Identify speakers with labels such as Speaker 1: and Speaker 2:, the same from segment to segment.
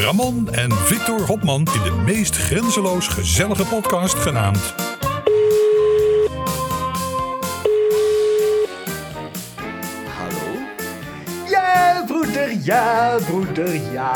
Speaker 1: Ramon en Victor Hopman in de meest grenzeloos gezellige podcast genaamd...
Speaker 2: Hallo?
Speaker 3: Ja, broeder, ja, broeder, ja.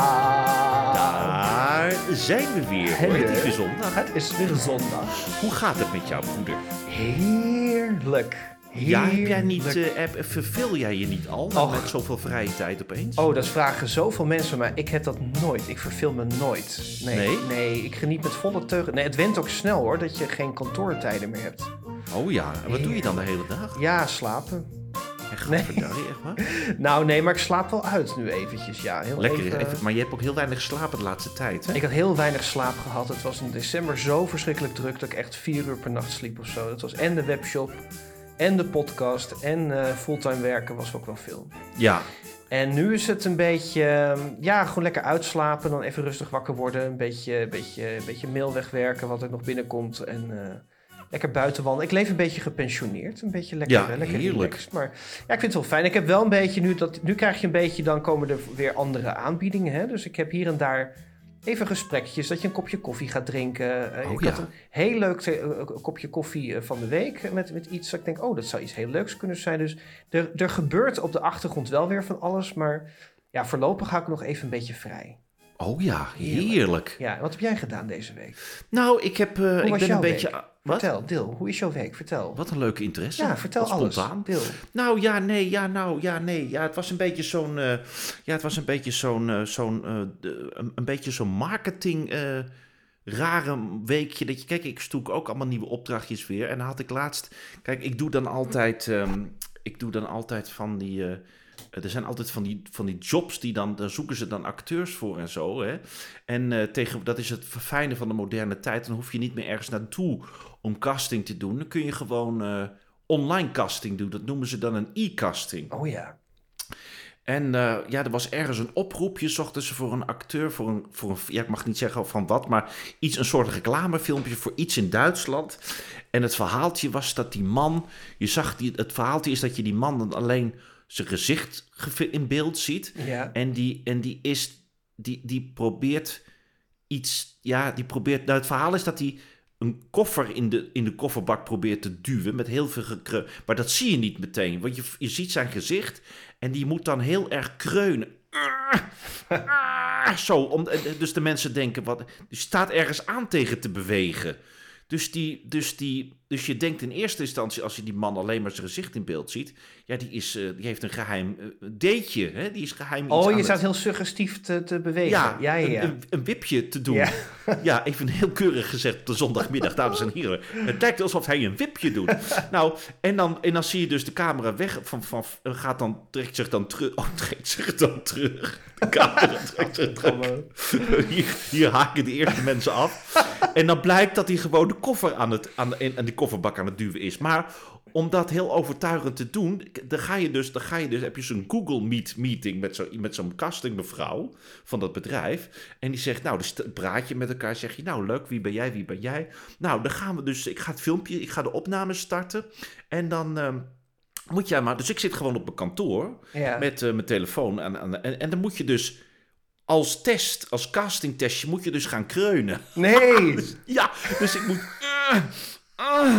Speaker 2: Daar zijn we weer. hoor. Het is weer zondag.
Speaker 3: Het is weer zondag.
Speaker 2: Hoe gaat het met jou, broeder?
Speaker 3: Heerlijk.
Speaker 2: Ja, heb jij niet, eh, heb- verveel jij je niet al met zoveel vrije tijd opeens?
Speaker 3: Oh, dat vragen zoveel mensen, maar ik heb dat nooit. Ik verveel me nooit. Nee,
Speaker 2: Nee?
Speaker 3: nee, ik geniet met volle teugen. Nee, het went ook snel hoor, dat je geen kantoortijden meer hebt.
Speaker 2: Oh ja, en wat doe je dan de hele dag?
Speaker 3: Ja, slapen.
Speaker 2: Echt,
Speaker 3: Nee.
Speaker 2: echt waar?
Speaker 3: Nou, nee, maar ik slaap wel uit nu eventjes, ja. Heel
Speaker 2: Lekker,
Speaker 3: even-
Speaker 2: even, maar je hebt ook heel weinig geslapen de laatste tijd, hè?
Speaker 3: Ik had heel weinig slaap gehad. Het was in december zo verschrikkelijk druk dat ik echt vier uur per nacht sliep of zo. Dat was en de webshop, en de podcast, en eh, fulltime werken was ook wel veel.
Speaker 2: Ja,
Speaker 3: En nu is het een beetje, ehm, ja, gewoon lekker uitslapen, dan even rustig wakker worden, een beetje, beetje, beetje mail wegwerken wat er nog binnenkomt en eh, lekker buiten wandelen. Ik leef een beetje gepensioneerd, een beetje lekker,
Speaker 2: Ja,
Speaker 3: lekker
Speaker 2: heerlijk.
Speaker 3: relaxed. Maar ja, ik vind het wel fijn. Ik heb wel een beetje nu, dat, nu krijg je een beetje, dan komen er weer andere aanbiedingen. Hè? Dus ik heb hier en daar even gesprekjes, dat je een kopje koffie gaat drinken. Eh,
Speaker 2: Oh,
Speaker 3: ik
Speaker 2: ja.
Speaker 3: had een heel leuk te- eh, kopje koffie eh, van de week eh, met, met iets dat ik denk, oh, dat zou iets heel leuks kunnen zijn. Dus er, er gebeurt op de achtergrond wel weer van alles, maar ja, voorlopig hou ik nog even een beetje vrij.
Speaker 2: Oh ja, heerlijk.
Speaker 3: Ja, wat heb jij gedaan deze week?
Speaker 2: Nou, ik heb, eh, ik ben een beetje...
Speaker 3: week?
Speaker 2: Wat?
Speaker 3: Vertel, Dil, hoe is jouw week? Vertel.
Speaker 2: Wat een leuke interesse.
Speaker 3: Ja, vertel
Speaker 2: Wat
Speaker 3: alles.
Speaker 2: Spontaan.
Speaker 3: Dil.
Speaker 2: Nou ja, nee, ja, nou ja, nee. Ja, het was een beetje zo'n, eh, ja, het was een beetje zo'n, eh, zo'n, een, een beetje zo'n marketing. Rare weekje dat je, kijk, ik stoek ook allemaal nieuwe opdrachtjes weer. En dan had ik laatst, kijk, ik doe dan altijd, ehm, ik doe dan altijd van die, er zijn altijd van die, van die jobs die dan, daar zoeken ze dan acteurs voor en zo. Hè? En eh, tegen, dat is het fijne van de moderne tijd. Dan hoef je niet meer ergens naartoe om casting te doen. Dan kun je gewoon eh, online casting doen. Dat noemen ze dan een e-casting.
Speaker 3: Oh ja.
Speaker 2: En eh, ja, er was ergens een oproepje, zochten ze voor een acteur, voor een, voor een, ja, ik mag niet zeggen van wat, maar iets, een soort reclamefilmpje voor iets in Duitsland. En het verhaaltje was dat die man, je zag, die, het verhaaltje is dat je die man dan alleen zijn gezicht in beeld ziet.
Speaker 3: Ja.
Speaker 2: En die, en die is, die, die probeert iets, ja, die probeert, nou het verhaal is dat hij een koffer in de, in de kofferbak probeert te duwen met heel veel gekreun. Maar dat zie je niet meteen, want je, je ziet zijn gezicht en die moet dan heel erg kreunen. Ah, Zo, om, dus de mensen denken, wat, die staat ergens aan tegen te bewegen. Dus, die, dus, die, dus je denkt in eerste instantie, als je die man alleen maar zijn gezicht in beeld ziet, ja, die, is, eh, die heeft een geheim uh, dateje, hè? die is geheim iets
Speaker 3: Oh, je
Speaker 2: het-
Speaker 3: staat heel suggestief te, te bewegen.
Speaker 2: ja,
Speaker 3: ja, ja. ja.
Speaker 2: Een, een, een wipje te doen.
Speaker 3: Ja.
Speaker 2: Ja. even heel keurig gezegd op de zondagmiddag, dames en heren. Het lijkt alsof hij een wipje doet. nou, en dan, en dan zie je dus de camera weg, van, van, gaat dan, trekt zich dan terug. Oh, trekt zich dan terug. De camera trekt zich terug. Hier, hier haken de eerste mensen af. En dan blijkt dat hij gewoon de koffer aan, het, aan, de, aan die kofferbak aan het duwen is. Maar om dat heel overtuigend te doen, dan ga je dus, dan ga je dus heb je zo'n Google Meet meeting met, zo, met zo'n castingmevrouw van dat bedrijf. En die zegt, nou, dus praat je met elkaar, zeg je, nou leuk, wie ben jij, wie ben jij? Nou, dan gaan we dus, ik ga het filmpje, ik ga de opname starten. En dan ehm, moet jij maar, dus ik zit gewoon op mijn kantoor
Speaker 3: Ja.
Speaker 2: met eh, mijn telefoon aan, aan, en, en dan moet je dus als test, als castingtestje, moet je dus gaan kreunen.
Speaker 3: Nee.
Speaker 2: Ja, dus ik moet. Ah, ah,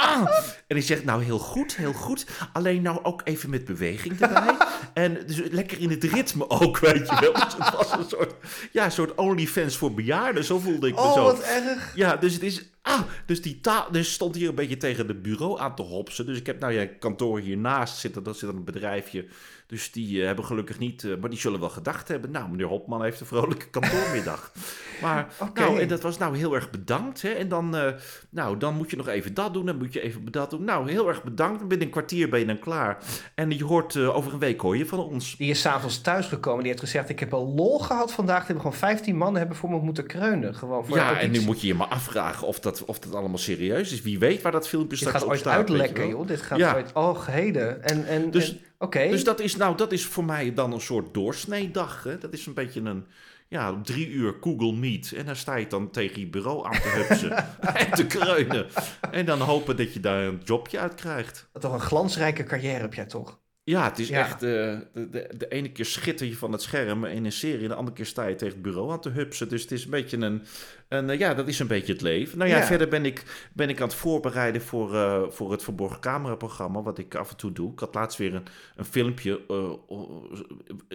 Speaker 2: ah. En die zegt, nou heel goed, heel goed. Alleen nou ook even met beweging erbij. En dus lekker in het ritme ook, weet je wel. Dus het was een soort, ja, een soort OnlyFans voor bejaarden. Zo voelde ik me
Speaker 3: Oh,
Speaker 2: zo.
Speaker 3: wat erg.
Speaker 2: Ja, dus het is. Ah, dus die taal. Dus stond hier een beetje tegen het bureau aan te hopsen. Dus ik heb nou ja, kantoor hiernaast zitten. Dat zit een bedrijfje. Dus die eh, hebben gelukkig niet. eh, maar die zullen wel gedacht hebben. Nou, meneer Hopman heeft een vrolijke kantoormiddag. maar. Nou, en dat was nou heel erg bedankt. Hè? En dan. eh, nou, dan moet je nog even dat doen. Dan moet je even dat doen. nou, heel erg bedankt. Binnen een kwartier ben je dan klaar. En je hoort eh, over een week hoor je van ons.
Speaker 3: Die is s'avonds thuisgekomen. Die heeft gezegd, ik heb al lol gehad vandaag. Er hebben gewoon 15 mannen hebben voor me moeten kreunen. Gewoon voor
Speaker 2: ja, en nu moet je je maar afvragen of dat, of dat allemaal serieus is. Wie weet waar dat filmpje
Speaker 3: Dit
Speaker 2: straks
Speaker 3: gaat
Speaker 2: op
Speaker 3: ooit
Speaker 2: staat. weet je
Speaker 3: uitlekken,
Speaker 2: wel.
Speaker 3: joh. Dit gaat
Speaker 2: Ja.
Speaker 3: ooit... Oh, heden. En, en,
Speaker 2: Dus-
Speaker 3: en-.
Speaker 2: Dus dat is, nou, dat is voor mij dan een soort doorsneedag. Hè? Dat is een beetje een, ja, drie uur Google Meet. En dan sta je dan tegen je bureau aan te hupsen en te kreunen. En dan hopen dat je daar een jobje uit krijgt.
Speaker 3: Toch een glansrijke carrière heb jij toch?
Speaker 2: Ja, het is
Speaker 3: Ja.
Speaker 2: echt, eh, de, de, de ene keer schitter je van het scherm in een serie, de andere keer sta je tegen het bureau aan te hupsen. Dus het is een beetje een, een eh, ja, dat is een beetje het leven. Nou ja,
Speaker 3: Ja.
Speaker 2: verder ben ik, ben ik aan het voorbereiden voor, eh, voor het Verborgen Camera programma, wat ik af en toe doe. Ik had laatst weer een, een filmpje,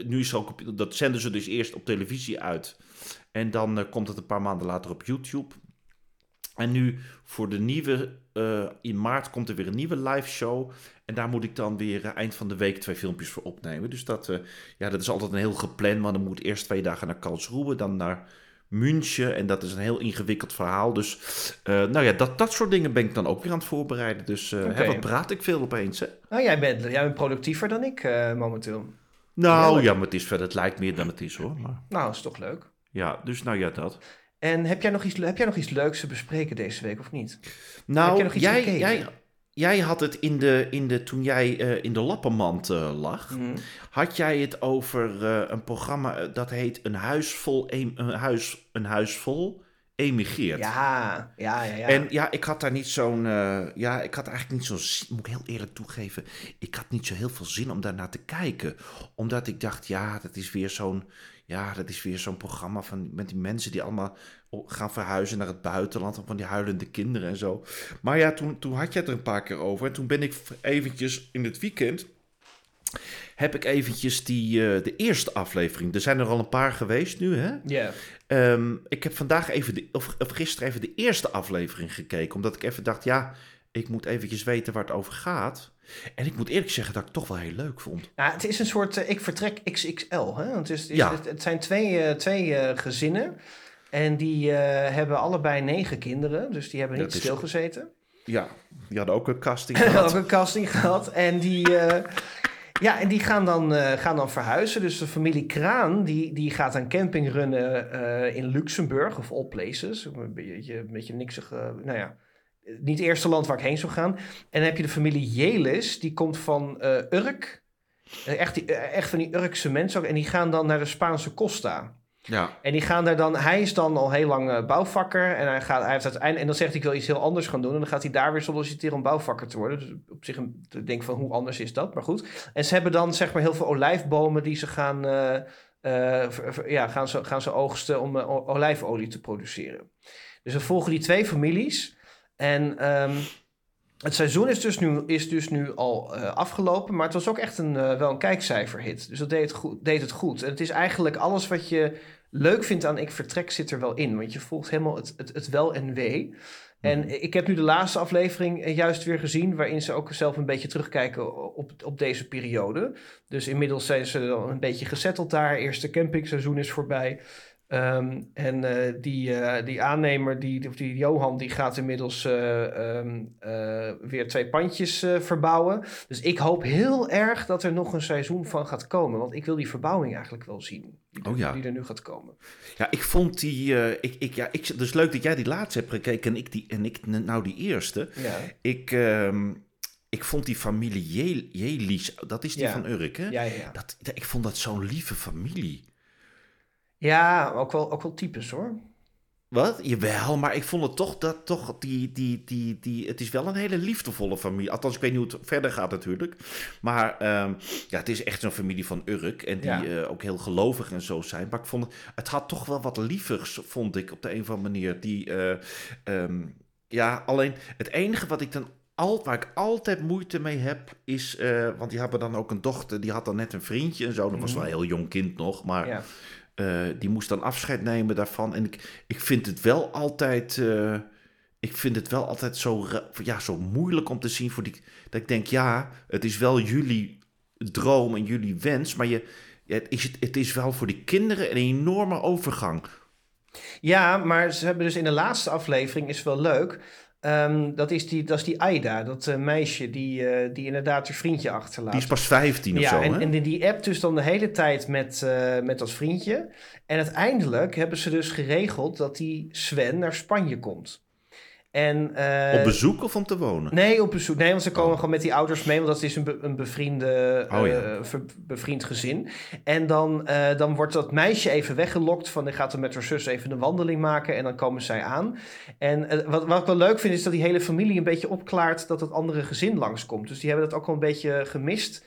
Speaker 2: nu is ook, op- dat zenden ze dus eerst op televisie uit. En dan komt het een paar maanden later op YouTube. En nu voor de nieuwe, eh, in maart komt er weer een nieuwe live show. En daar moet ik dan weer eh, eind van de week twee filmpjes voor opnemen. Dus dat, eh, ja, dat is altijd een heel gepland. Maar dan moet eerst twee dagen naar Karlsruhe, dan naar München. En dat is een heel ingewikkeld verhaal. Dus nou ja, dat, dat soort dingen ben ik dan ook weer aan het voorbereiden. Dus
Speaker 3: Oké.
Speaker 2: hè, wat praat ik veel opeens, hè?
Speaker 3: Nou, jij bent, jij bent productiever dan ik momenteel.
Speaker 2: Nou ja, maar het is verder, het lijkt meer dan het is hoor. Maar,
Speaker 3: Nou, is toch leuk.
Speaker 2: ja, dus nou ja, dat.
Speaker 3: En heb jij, nog iets, heb jij nog iets leuks te bespreken deze week of niet?
Speaker 2: Nou, jij, jij, jij had het in de, in de, toen jij eh, in de lappenmand eh, lag.
Speaker 3: Mhm.
Speaker 2: Had jij het over eh, een programma dat heet Een Huis Vol, em- een huis, een huis vol Emigreert?
Speaker 3: Ja, ja, ja. ja.
Speaker 2: En ja, ik had daar niet zo'n. ja, ik had eigenlijk niet zo. zin- Moet ik heel eerlijk toegeven. Ik had niet zo heel veel zin om daarnaar te kijken. Omdat ik dacht, ja, dat is weer zo'n. Ja, dat is weer zo'n programma van, met die mensen die allemaal gaan verhuizen naar het buitenland. Van die huilende kinderen en zo. Maar ja, toen, toen had je het er een paar keer over. En toen ben ik eventjes in het weekend. Heb ik eventjes die, eh, de eerste aflevering. Er zijn er al een paar geweest nu, hè?
Speaker 3: Ja.
Speaker 2: Ehm, ik heb vandaag even, de, of, of gisteren even de eerste aflevering gekeken. Omdat ik even dacht, ja, ik moet eventjes weten waar het over gaat. En ik moet eerlijk zeggen dat ik het toch wel heel leuk vond.
Speaker 3: Nou, het is een soort eh, ik vertrek XXL. Hè? Het, is, het, is-
Speaker 2: Ja.
Speaker 3: het, het zijn twee, eh, twee eh, gezinnen. En die hebben allebei negen kinderen. Dus die hebben niet
Speaker 2: is-
Speaker 3: stilgezeten.
Speaker 2: Ja, die hadden ook een casting
Speaker 3: ook
Speaker 2: gehad.
Speaker 3: een casting gehad. En die, ja, en die gaan, dan, gaan dan verhuizen. Dus de familie Kraan die, die gaat een camping runnen in Luxemburg, of all places. Een beetje, een beetje niksig, eh, nou ja, niet het eerste land waar ik heen zou gaan. En dan heb je de familie Jelis, die komt van eh, Urk. Eh, Echt, die, eh, echt van die Urkse mensen ook. En die gaan dan naar de Spaanse Costa.
Speaker 2: Ja,
Speaker 3: En die gaan daar dan, hij is dan al heel lang bouwvakker. En hij, gaat, hij heeft uiteindelijk, en dan zegt hij, ik wil iets heel anders gaan doen. En dan gaat hij daar weer solliciteren om bouwvakker te worden. Dus op zich, een, ik denk van hoe anders is dat, maar goed. En ze hebben dan zeg maar heel veel olijfbomen die ze gaan, ja, gaan, ze, gaan ze oogsten om olijfolie te produceren. Dus we volgen die twee families. En ehm, het seizoen is dus nu, is dus nu al eh, afgelopen, maar het was ook echt een, eh, wel een kijkcijferhit. Dus dat deed het, goed, deed het goed. En het is eigenlijk alles wat je leuk vindt aan Ik Vertrek zit er wel in. Want je volgt helemaal het, het, het wel en wee. En ik heb nu de laatste aflevering eh, juist weer gezien... waarin ze ook zelf een beetje terugkijken op, op deze periode. Dus inmiddels zijn ze dan een beetje gezetteld daar. Eerste campingseizoen is voorbij. Ehm, en eh, die, eh, die aannemer, die, of die Johan, die gaat inmiddels eh, ehm, eh, weer twee pandjes verbouwen. Dus ik hoop heel erg dat er nog een seizoen van gaat komen. Want ik wil die verbouwing eigenlijk wel zien. Die, er-
Speaker 2: Oh ja.
Speaker 3: die er nu gaat komen.
Speaker 2: ja ik vond die. ik, ik, ja, ik, dus leuk dat jij die laatste hebt gekeken en ik, die, en ik nou die eerste.
Speaker 3: Ja.
Speaker 2: Ik, ehm, ik vond die familie Jel- Jelis, dat is die
Speaker 3: Ja.
Speaker 2: van Urk, hè?
Speaker 3: Ja, ja,
Speaker 2: dat- ik vond dat zo'n lieve familie.
Speaker 3: Ja ook, wel, ook wel types hoor.
Speaker 2: Wat? Jawel, maar ik vond het toch dat toch die, die, die, die. Het is wel een hele liefdevolle familie. Althans, ik weet niet hoe het verder gaat natuurlijk. Maar ehm, ja, het is echt zo'n familie van Urk. En die
Speaker 3: Ja.
Speaker 2: eh, ook heel gelovig en zo zijn. Maar ik vond het, het had toch wel wat lievers, vond ik op de een of andere manier. Die, eh, ehm, ja, alleen het enige wat ik dan. Al, waar ik altijd moeite mee heb, is. eh, want die hebben dan ook een dochter, die had dan net een vriendje en zo. Dat was wel een heel jong kind nog. Maar
Speaker 3: Ja.
Speaker 2: Eh, die moest dan afscheid nemen daarvan. En ik, ik vind het wel altijd. eh, ik vind het wel altijd zo, ja, zo moeilijk om te zien voor die. Dat ik denk, ja, het is wel jullie droom en jullie wens. Maar je, het, is, het is wel voor die kinderen een enorme overgang.
Speaker 3: Ja, maar ze hebben dus in de laatste aflevering, is wel leuk. Ehm, dat, is die, dat is die Aida, dat eh, meisje die, eh, die inderdaad haar vriendje achterlaat.
Speaker 2: Die is pas 15 of zo,
Speaker 3: en,
Speaker 2: hè?
Speaker 3: en die- die appt dus dan de hele tijd met, eh, met dat vriendje. En uiteindelijk hebben ze dus geregeld dat die Sven naar Spanje komt. En, eh,
Speaker 2: Op bezoek of om te wonen?
Speaker 3: Nee, op bezoek. Nee, want ze komen
Speaker 2: Oh.
Speaker 3: gewoon met die ouders mee, want dat is een, be- een bevriende,
Speaker 2: Oh, ja.
Speaker 3: eh, bevriend gezin. En dan, eh, dan wordt dat meisje even weggelokt van, die gaat dan met haar zus even een wandeling maken en dan komen zij aan. En wat, wat ik wel leuk vind, is dat die hele familie een beetje opklaart dat het andere gezin langskomt. Dus die hebben dat ook wel een beetje gemist.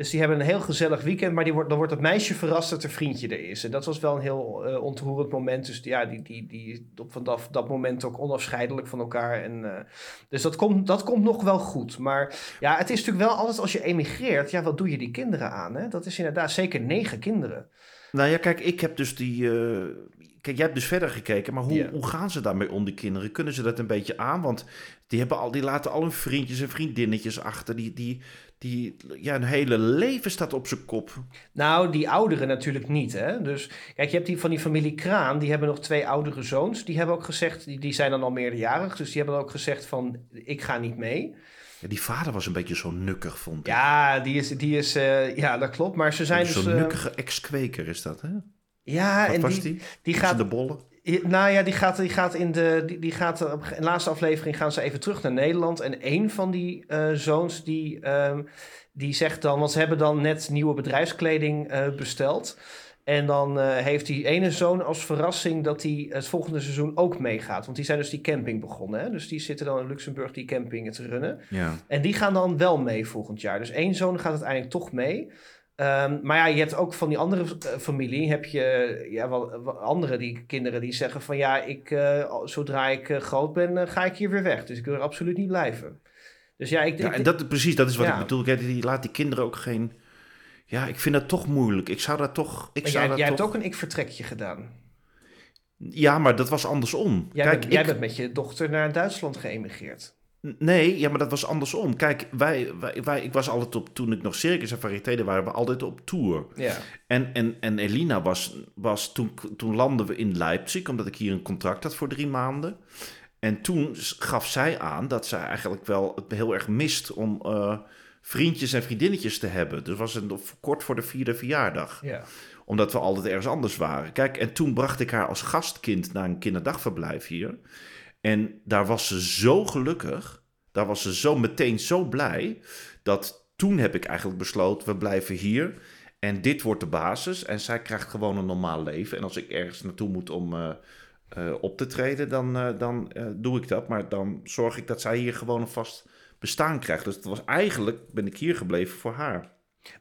Speaker 3: Dus die hebben een heel gezellig weekend, maar die wordt, dan wordt dat meisje verrast dat er vriendje er is. En dat was wel een heel eh, ontroerend moment. Dus ja, die, die, die op vanaf dat moment ook onafscheidelijk van elkaar. En, eh, dus dat komt, dat komt nog wel goed. Maar ja, het is natuurlijk wel altijd als je emigreert, ja, wat doe je die kinderen aan? Hè? Dat is inderdaad zeker negen kinderen.
Speaker 2: Nou ja, kijk, ik heb dus die... eh, Kijk, jij hebt dus verder gekeken, maar hoe, hoe gaan ze daarmee om, die kinderen? Kunnen ze dat een beetje aan? Want die, hebben al, die laten al hun vriendjes en vriendinnetjes achter. Die, die, die, ja, hun hele leven staat op zijn kop.
Speaker 3: Nou, die ouderen natuurlijk niet. Hè? Dus kijk, je hebt die van die familie Kraan, die hebben nog twee oudere zoons. Die hebben ook gezegd, die, die zijn dan al meerderjarig, dus die hebben ook gezegd van, ik ga niet mee.
Speaker 2: Ja, die vader was een beetje zo nukkig, vond ik.
Speaker 3: Ja, die is, die is eh, ja, dat klopt. Maar ze zijn dus...
Speaker 2: Zo'n
Speaker 3: eh,
Speaker 2: nukkige ex-kweker is dat, hè?
Speaker 3: ja,
Speaker 2: Wat
Speaker 3: en
Speaker 2: was
Speaker 3: die,
Speaker 2: die?
Speaker 3: die gaat
Speaker 2: de bollen?
Speaker 3: Nou ja, die gaat, die gaat in de, die, die gaat op in de laatste aflevering gaan ze even terug naar Nederland. En een van die eh, zoons die, ehm, die zegt dan, want ze hebben dan net nieuwe bedrijfskleding eh, besteld. En dan eh, heeft die ene zoon als verrassing dat hij het volgende seizoen ook meegaat. Want die zijn dus die camping begonnen. Hè? Dus die zitten dan in Luxemburg die camping te runnen.
Speaker 2: Ja.
Speaker 3: En die gaan dan wel mee volgend jaar. Dus één zoon gaat uiteindelijk toch mee. Ehm, maar ja, je hebt ook van die andere eh, familie, heb je ja, wel, wel andere die, kinderen die zeggen van ja, ik, eh, zodra ik eh, groot ben, ga ik hier weer weg. Dus ik wil er absoluut niet blijven. Dus ja, ik,
Speaker 2: Ja,
Speaker 3: ik-
Speaker 2: en dat, precies, dat is wat
Speaker 3: Ja.
Speaker 2: ik bedoel. Kijk, Die laat die kinderen ook geen... Ja, ik vind dat toch moeilijk. Ik zou dat toch... Ik
Speaker 3: maar
Speaker 2: zou
Speaker 3: jij, jij
Speaker 2: toch...
Speaker 3: hebt ook een ik-vertrekje gedaan.
Speaker 2: Ja, maar dat was andersom.
Speaker 3: Jij,
Speaker 2: Kijk,
Speaker 3: bent, jij
Speaker 2: ik-
Speaker 3: bent met je dochter naar Duitsland geëmigreerd.
Speaker 2: Nee, ja, maar dat was andersom. Kijk, wij, wij, wij, ik was altijd op... Toen ik nog circus en variété deed, waren we altijd op tour.
Speaker 3: Ja.
Speaker 2: En, en, en Elina was, was toen, toen landden we in Leipzig, omdat ik hier een contract had voor drie maanden. En toen gaf zij aan dat zij eigenlijk wel het heel erg mist om eh, vriendjes en vriendinnetjes te hebben. Dus was het kort voor de vierde verjaardag,
Speaker 3: ja.
Speaker 2: omdat we altijd ergens anders waren. Kijk, en toen bracht ik haar als gastkind naar een kinderdagverblijf hier. En daar was ze zo gelukkig, daar was ze zo meteen zo blij, dat toen heb ik eigenlijk besloten, we blijven hier. En dit wordt de basis. En zij krijgt gewoon een normaal leven. En als ik ergens naartoe moet om eh, eh, op te treden, dan, eh, dan doe ik dat. Maar dan zorg ik dat zij hier gewoon een vast bestaan krijgt. Dus het was eigenlijk, ben ik hier gebleven voor haar.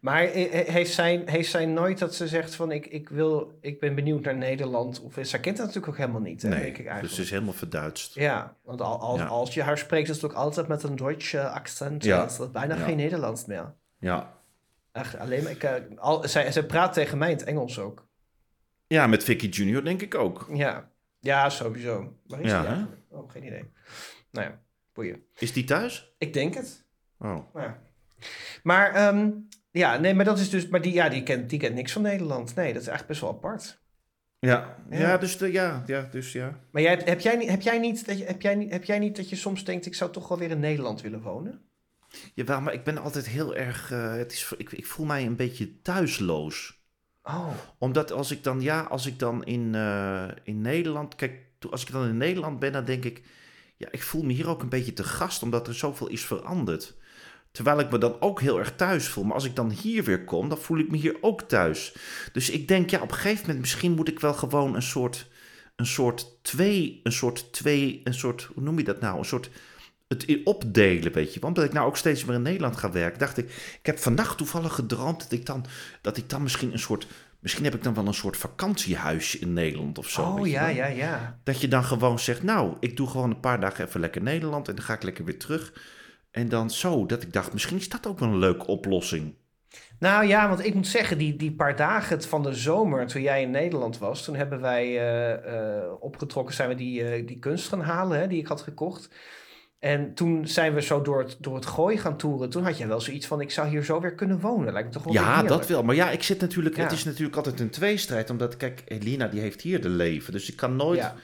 Speaker 3: Maar heeft zij, heeft zij nooit dat ze zegt van ik, ik, wil, ik ben benieuwd naar Nederland? Of zij kent dat natuurlijk ook helemaal niet, hè, denk ik
Speaker 2: dus
Speaker 3: eigenlijk.
Speaker 2: ze is helemaal verduidst.
Speaker 3: Ja, want al, als,
Speaker 2: Ja.
Speaker 3: als je haar spreekt, is het ook altijd met een Duitse accent.
Speaker 2: Ja.
Speaker 3: Is bijna
Speaker 2: Ja.
Speaker 3: geen Nederlands meer.
Speaker 2: Ja.
Speaker 3: Echt, alleen maar, ik, eh, al, zij, zij praat tegen mij in het Engels ook.
Speaker 2: ja, met Vicky Junior denk ik ook.
Speaker 3: Ja, ja sowieso. Waar is
Speaker 2: Ja?
Speaker 3: Oh, geen idee. Nou ja, boeien.
Speaker 2: Is die thuis?
Speaker 3: Ik denk het.
Speaker 2: Oh.
Speaker 3: Nou ja. Maar ehm, ja, nee, maar dat is dus, maar die, ja, die kent, die kent niks van Nederland. Nee, dat is eigenlijk best wel apart.
Speaker 2: Ja, ja.
Speaker 3: Ja.
Speaker 2: dus, de, ja, ja, dus ja.
Speaker 3: Maar jij, heb, jij, niet- heb, jij niet, dat je, heb, jij, niet- heb jij niet dat je soms denkt, ik zou toch wel weer in Nederland willen wonen?
Speaker 2: Jawel, maar ik ben altijd heel erg... eh, het is, ik, ik voel mij een beetje thuisloos.
Speaker 3: Oh,
Speaker 2: Omdat als ik dan, ja, als ik dan in, eh, in Nederland, kijk, als ik dan in Nederland ben, dan denk ik, ja, ik voel me hier ook een beetje te gast, omdat er zoveel is veranderd. Terwijl ik me dan ook heel erg thuis voel. Maar als ik dan hier weer kom, dan voel ik me hier ook thuis. Dus ik denk, ja, op een gegeven moment, misschien moet ik wel gewoon een soort, een soort twee, een soort twee, een soort, hoe noem je dat nou? Een soort, het opdelen, weet je. Want omdat ik nou ook steeds meer in Nederland ga werken, dacht ik, ik heb vannacht toevallig gedroomd dat ik dan, dat ik dan misschien een soort, misschien heb ik dan wel een soort vakantiehuisje in Nederland of zo.
Speaker 3: oh ja, ja, ja.
Speaker 2: Dat je dan gewoon zegt, nou, ik doe gewoon een paar dagen even lekker Nederland en dan ga ik lekker weer terug. En dan zo, dat ik dacht, misschien is dat ook wel een leuke oplossing.
Speaker 3: Nou ja, want ik moet zeggen, die, die paar dagen van de zomer, toen jij in Nederland was, toen hebben wij eh, eh, opgetrokken, zijn we die, eh, die kunst gaan halen, hè, die ik had gekocht. En toen zijn we zo door het, door het gooi gaan toeren. Toen had jij wel zoiets van, ik zou hier zo weer kunnen wonen. Lijkt me toch wel
Speaker 2: Ja, dat wel. Maar ja, ik zit natuurlijk, het is natuurlijk altijd een tweestrijd. Omdat, kijk, Elina die heeft hier de leven. Dus ik kan nooit
Speaker 3: Ja.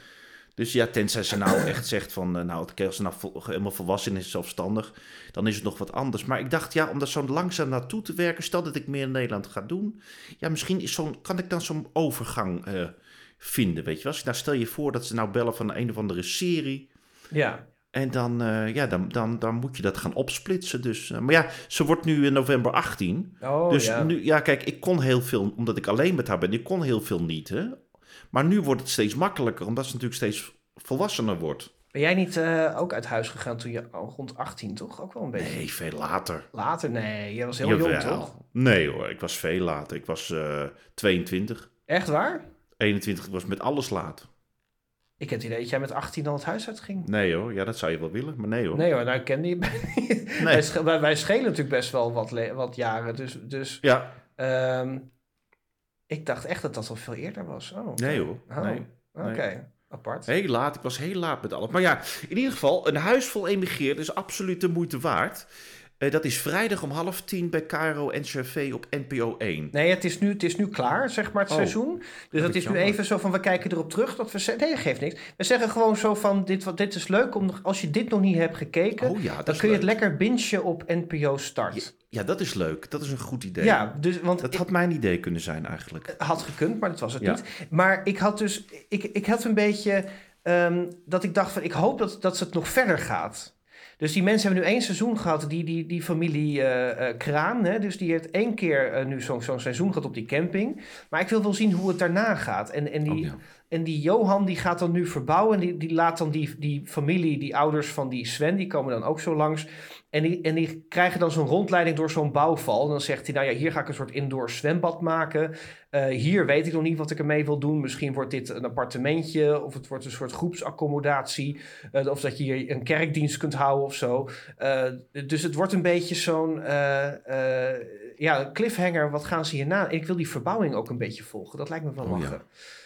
Speaker 2: Dus ja, tenzij ze nou echt zegt van, eh, nou, als ze nou helemaal volwassen is, zelfstandig, dan is het nog wat anders. Maar ik dacht, ja, om daar zo langzaam naartoe te werken, stel dat ik meer in Nederland ga doen, ja, misschien is zo'n, kan ik dan zo'n overgang eh, vinden, weet je wel. Als je- Nou, stel je voor dat ze nou bellen van een of andere serie,
Speaker 3: Ja.
Speaker 2: en dan, eh, ja, dan, dan, dan moet je dat gaan opsplitsen. Dus, maar ja, ze wordt nu in november 18.
Speaker 3: Oh,
Speaker 2: dus
Speaker 3: ja.
Speaker 2: nu, ja, kijk, ik kon heel veel, omdat ik alleen met haar ben, ik kon heel veel niet. Hè? Maar nu wordt het steeds makkelijker, omdat ze natuurlijk steeds volwassener wordt.
Speaker 3: Ben jij niet eh, ook uit huis gegaan toen je rond 18, toch? Ook wel een beetje.
Speaker 2: Nee, veel later.
Speaker 3: Later? Nee, jij was heel jong, toch?
Speaker 2: Nee hoor, ik was veel later. Ik was eh 22.
Speaker 3: Echt waar?
Speaker 2: 21 was met alles laat.
Speaker 3: Ik heb het idee dat jij met 18 al het huis uitging.
Speaker 2: Nee hoor, ja, dat zou je wel willen, maar nee hoor.
Speaker 3: Nee hoor, nou ik ken die. wij, sch- wij, schelen natuurlijk best wel wat, wat jaren. Dus, dus
Speaker 2: Ja,
Speaker 3: ehm, ik dacht echt dat dat al veel eerder was. Oh,
Speaker 2: nee hoor.
Speaker 3: Oh,
Speaker 2: Nee.
Speaker 3: Oké, apart.
Speaker 2: Heel laat, ik was heel laat met alles. Maar ja, in ieder geval, een huis vol emigreerden is absoluut de moeite waard. Eh, dat is vrijdag om half tien bij Caro en Cervé op NPO 1.
Speaker 3: Nee, het is, nu, het is nu klaar, zeg maar, het
Speaker 2: Oh,
Speaker 3: seizoen. Dus dat is nu even zo van, we kijken erop terug. Dat we nee, dat geeft niks. We zeggen gewoon zo van, dit, wat- dit is leuk. Om, als je dit nog niet hebt gekeken,
Speaker 2: Oh ja,
Speaker 3: dan kun je het lekker bingen op NPO Start.
Speaker 2: Ja, dat is leuk. Dat is een goed idee.
Speaker 3: Ja, dus, want
Speaker 2: Dat
Speaker 3: ik
Speaker 2: had mijn idee kunnen zijn eigenlijk.
Speaker 3: had gekund, maar dat was het
Speaker 2: Ja.
Speaker 3: niet. Maar ik had dus, ik, ik had een beetje, ehm, dat ik dacht van, ik hoop dat, dat het nog verder gaat. Dus die mensen hebben nu één seizoen gehad, die, die, die familie eh, eh, Kraan. Hè? Dus die heeft één keer eh, nu zo'n zo'n seizoen gehad op die camping. Maar ik wil wel zien hoe het daarna gaat. En, en, die,
Speaker 2: Oh, ja.
Speaker 3: En die Johan die gaat dan nu verbouwen. En die, die laat dan die, die familie, die ouders van die Sven, die komen dan ook zo langs. En die, en die krijgen dan zo'n rondleiding door zo'n bouwval. En dan zegt hij, nou ja, hier ga ik een soort indoor zwembad maken. Eh, hier weet ik nog niet wat ik ermee wil doen. Misschien wordt dit een appartementje of het wordt een soort groepsaccommodatie. Eh, of dat je hier een kerkdienst kunt houden of zo. Eh, dus het wordt een beetje zo'n ja, cliffhanger. Wat gaan ze hierna? Ik wil die verbouwing ook een beetje volgen. Dat lijkt me wel
Speaker 2: Oh, ja.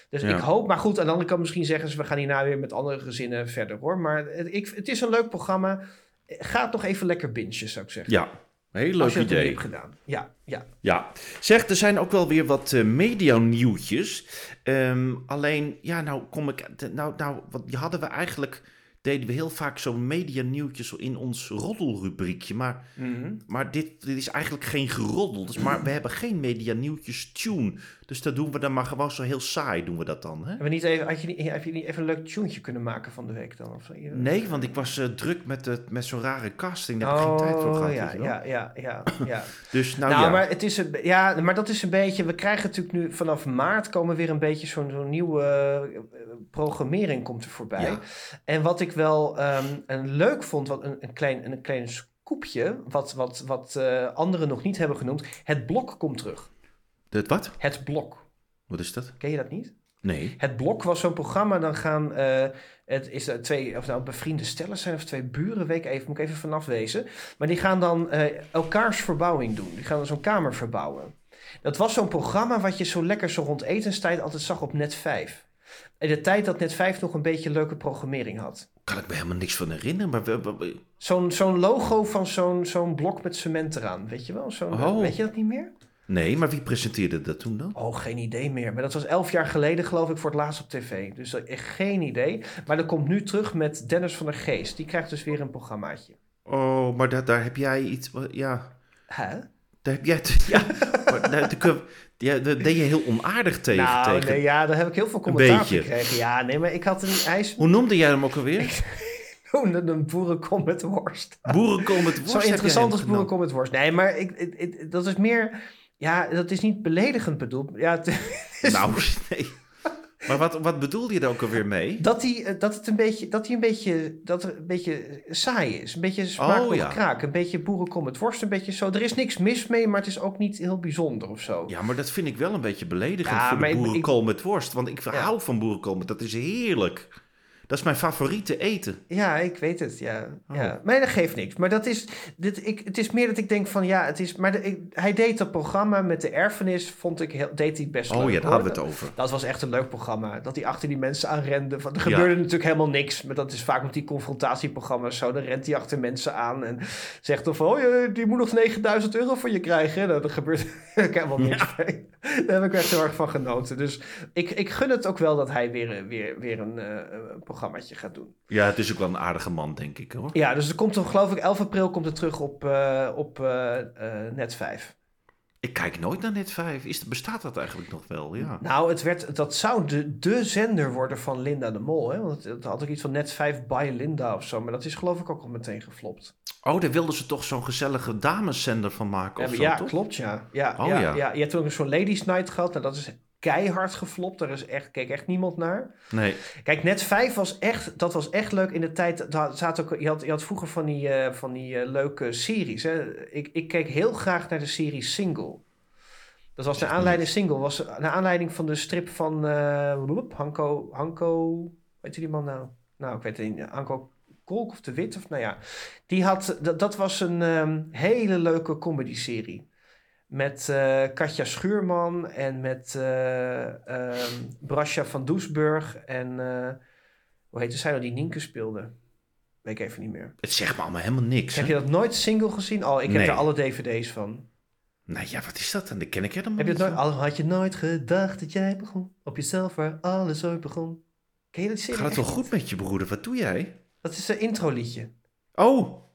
Speaker 3: Dus
Speaker 2: Ja.
Speaker 3: ik hoop, maar goed, aan de andere kant misschien zeggen ze... we gaan hierna weer met andere gezinnen verder hoor. Maar het, ik, het is een leuk programma. Ga het nog even lekker bingen, zou ik zeggen.
Speaker 2: Ja, heel leuk
Speaker 3: Als je
Speaker 2: idee.
Speaker 3: hebt gedaan. Ja, ja.
Speaker 2: Ja, zeg, er zijn ook wel weer wat eh media-nieuwtjes. Ehm, alleen, ja, nou kom ik. Nou, nou, wat die hadden we eigenlijk. Deden we heel vaak zo'n media-nieuwtjes in ons roddelrubriekje. Maar, maar dit, dit is eigenlijk geen geroddel. Dus, maar we hebben geen media-nieuwtjes tune. Dus dat doen we dan maar gewoon zo heel saai, doen we dat dan. Hè?
Speaker 3: We niet even, had je niet, heb je niet even een leuk tuentje kunnen maken van de week dan? Of, zo?
Speaker 2: Nee, want ik was eh, druk met, het met zo'n rare casting. Daar heb ik geen tijd voor gehad.
Speaker 3: Oh, ja, ja, ja, ja, ja.
Speaker 2: Dus nou,
Speaker 3: Nou,
Speaker 2: ja.
Speaker 3: maar, het is een, ja, maar dat is een beetje... We krijgen natuurlijk nu vanaf maart komen weer een beetje zo'n zo'n nieuwe eh, programmering komt er voorbij.
Speaker 2: Ja.
Speaker 3: En wat ik wel ehm, een leuk vond, wat een, een, klein, een klein scoopje, wat, wat, wat eh, anderen nog niet hebben genoemd. Het blok komt terug.
Speaker 2: Het wat?
Speaker 3: Het blok.
Speaker 2: Wat is dat?
Speaker 3: Ken je dat niet?
Speaker 2: Nee.
Speaker 3: Het blok was zo'n programma, dan gaan eh, het is er twee, of nou bevriende stellen zijn of twee buren, weet ik even, moet ik even vanaf wezen. Maar die gaan dan eh, elkaars verbouwing doen. Die gaan dan zo'n kamer verbouwen. Dat was zo'n programma wat je zo lekker zo rond etenstijd altijd zag op Net 5. In de tijd dat Net 5 nog een beetje leuke programmering had.
Speaker 2: Kan ik me helemaal niks van herinneren. Maar
Speaker 3: Zo'n zo'n logo van zo'n zo'n blok met cement eraan, weet je wel? Zo'n,
Speaker 2: Oh.
Speaker 3: Weet je dat niet meer?
Speaker 2: Nee, maar wie presenteerde dat toen dan?
Speaker 3: Oh, geen idee meer. Maar dat was elf jaar geleden, geloof ik, voor het laatst op tv. Dus dat- echt geen idee. Maar dat komt nu terug met Dennis van der Geest. Die krijgt dus weer een programmaatje.
Speaker 2: Oh, maar daar, daar heb jij iets. Ja,
Speaker 3: Hè?
Speaker 2: daar heb jij. Ja, maar daar kun- ja, daar deed je heel onaardig tegen.
Speaker 3: nou,
Speaker 2: tegen.
Speaker 3: nee, ja, daar heb ik heel veel commentaar gekregen. Ja, nee, maar ik had een... Hij is
Speaker 2: Hoe noemde jij hem ook alweer?
Speaker 3: een, een boerenkom met worst.
Speaker 2: Boerenkool met worst.
Speaker 3: Zo interessant als boerenkom met worst. Nee, maar ik, ik- ik- dat is meer... Ja, dat is niet beledigend bedoeld. Ja, is
Speaker 2: Nou, nee. Maar wat, wat bedoelde je daar ook alweer mee?
Speaker 3: Dat hij, eh, dat het een beetje, dat hij een beetje, dat er een beetje saai is. Een beetje smaak
Speaker 2: Oh, ja.
Speaker 3: kraak. Een beetje boerenkom met worst. Een beetje zo. Er is niks mis mee, maar het is ook niet heel bijzonder of zo.
Speaker 2: Ja, maar dat vind ik wel een beetje beledigend
Speaker 3: Ja,
Speaker 2: voor
Speaker 3: ik-
Speaker 2: boerenkool met worst. Want ik
Speaker 3: Ja.
Speaker 2: hou van boerenkool, met- dat is heerlijk. Dat is mijn favoriete eten.
Speaker 3: Ja, ik weet het. Ja,
Speaker 2: Oh.
Speaker 3: ja. Maar dat geeft niks. Maar dat is, dit, ik, het is meer dat ik denk van ja, het is. Maar de- ik- hij deed dat programma met de erfenis, vond ik, heel, deed hij best leuk.
Speaker 2: Oh ja, daar hadden we het over.
Speaker 3: Dat was echt een leuk programma. Dat hij achter die mensen aanrende. Van, er gebeurde natuurlijk helemaal niks. Maar dat is vaak met die confrontatieprogramma's zo. Dan rent hij achter mensen aan en zegt van... Oh, je- die moet nog 9000 euro voor je krijgen. Nou, er gebeurt helemaal niks mee. Daar heb ik echt heel erg van genoten. Dus ik, ik gun het ook wel dat hij weer, weer, weer een eh, programma programmaatje gaat doen.
Speaker 2: Ja, het is ook wel een aardige man, denk ik hoor.
Speaker 3: Ja, dus er komt dan, geloof ik, 11 april komt het terug op, eh, op eh, eh, Net 5.
Speaker 2: Ik kijk nooit naar Net 5. Is, bestaat dat eigenlijk nog wel? Ja.
Speaker 3: Nou, het werd, dat zou de, de zender worden van Linda de Mol. Hè? Want het, had ook iets van Net 5 by Linda of zo. Maar dat is geloof ik ook al meteen geflopt.
Speaker 2: Oh, daar wilden ze toch zo'n gezellige dameszender van maken of
Speaker 3: Ja,
Speaker 2: zo,
Speaker 3: ja
Speaker 2: toch?
Speaker 3: klopt, ja. Ja,
Speaker 2: Oh,
Speaker 3: ja,
Speaker 2: ja.
Speaker 3: ja. Je hebt ook zo'n Ladies Night gehad. Nou, dat is keihard geflopt. Daar is echt, keek echt niemand naar.
Speaker 2: Nee.
Speaker 3: Kijk, Net 5 was echt, dat was echt leuk in de tijd. zaten ook, je, had, je had vroeger van die, eh, van die eh, leuke series. Hè? Ik, ik keek heel graag naar de serie Single. Dat was de aanleiding, Single was naar aanleiding van de strip van bloep, Hanko, Hanko, weet je die man nou? Nou, ik weet het niet, Hanko Kolk of de Wit, of nou ja. Die had, dat, dat was een ehm, hele leuke comedy-serie. Met eh, Katja Schuurman en met eh ehm, Brasja van Doesburg en eh, hoe heette zij nou die Nienke speelde? Weet ik even niet meer.
Speaker 2: Het zegt me allemaal helemaal niks.
Speaker 3: Heb
Speaker 2: hè?
Speaker 3: je dat nooit single gezien? Oh, ik heb er alle dvd's van.
Speaker 2: Nou ja, wat is dat dan? Dat ken ik helemaal
Speaker 3: Heb je nooit, al had je nooit gedacht dat jij begon op jezelf waar alles ooit begon? Ken je dat?
Speaker 2: Gaat het wel goed met je broeder? Wat doe jij?
Speaker 3: Dat is een intro liedje.
Speaker 2: Oh,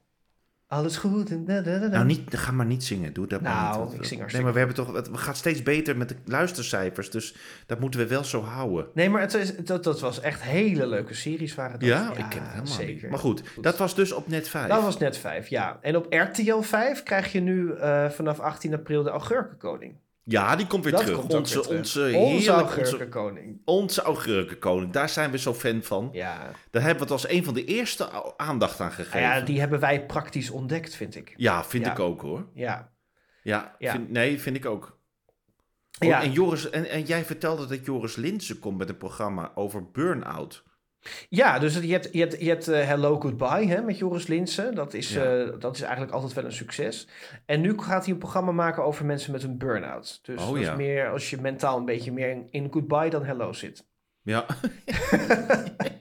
Speaker 3: Alles goed en da, da, da, da.
Speaker 2: nou niet, ga maar niet zingen. Doe dat maar
Speaker 3: Nou,
Speaker 2: niet. Want-
Speaker 3: ik zing
Speaker 2: Nee,
Speaker 3: hartstikke
Speaker 2: maar we hebben toch, het we gaat steeds beter met de luistercijfers, dus dat moeten we wel zo houden.
Speaker 3: Nee, maar het is, dat, dat was echt hele leuke series waren dat.
Speaker 2: Ja, ik ken het helemaal
Speaker 3: zeker.
Speaker 2: niet. Maar goed, dat was dus op net 5.
Speaker 3: Dat was net 5, ja. En op RTL 5 krijg je nu eh, vanaf 18 april de Augurkenkoning.
Speaker 2: Ja, die komt weer
Speaker 3: Dat
Speaker 2: terug.
Speaker 3: komt
Speaker 2: onze,
Speaker 3: weer terug.
Speaker 2: onze, heerlijke, onze,
Speaker 3: Augurkenkoning.
Speaker 2: onze augurkenkoning. Daar zijn we zo fan van.
Speaker 3: Ja.
Speaker 2: Daar hebben we het als een van de eerste aandacht aan gegeven.
Speaker 3: Nou
Speaker 2: Ja,
Speaker 3: die hebben wij praktisch ontdekt, vind ik.
Speaker 2: vind
Speaker 3: Ja.
Speaker 2: ik ook hoor.
Speaker 3: Ja.
Speaker 2: Ja,
Speaker 3: Ja.
Speaker 2: Vind, nee, vind ik ook. Oh,
Speaker 3: Ja.
Speaker 2: en, Joris, en, en jij vertelde dat Joris Linsen komt met een programma over burn-out.
Speaker 3: Ja, dus je hebt, je hebt, je hebt eh, Hello Goodbye hè, met Joris Linsen. Dat is,
Speaker 2: Ja.
Speaker 3: eh, dat is eigenlijk altijd wel een succes. En nu gaat hij een programma maken over mensen met een burn-out. Dus
Speaker 2: Oh,
Speaker 3: dat is
Speaker 2: ja.
Speaker 3: meer als je mentaal een beetje meer in, in Goodbye dan Hello zit.
Speaker 2: Ja.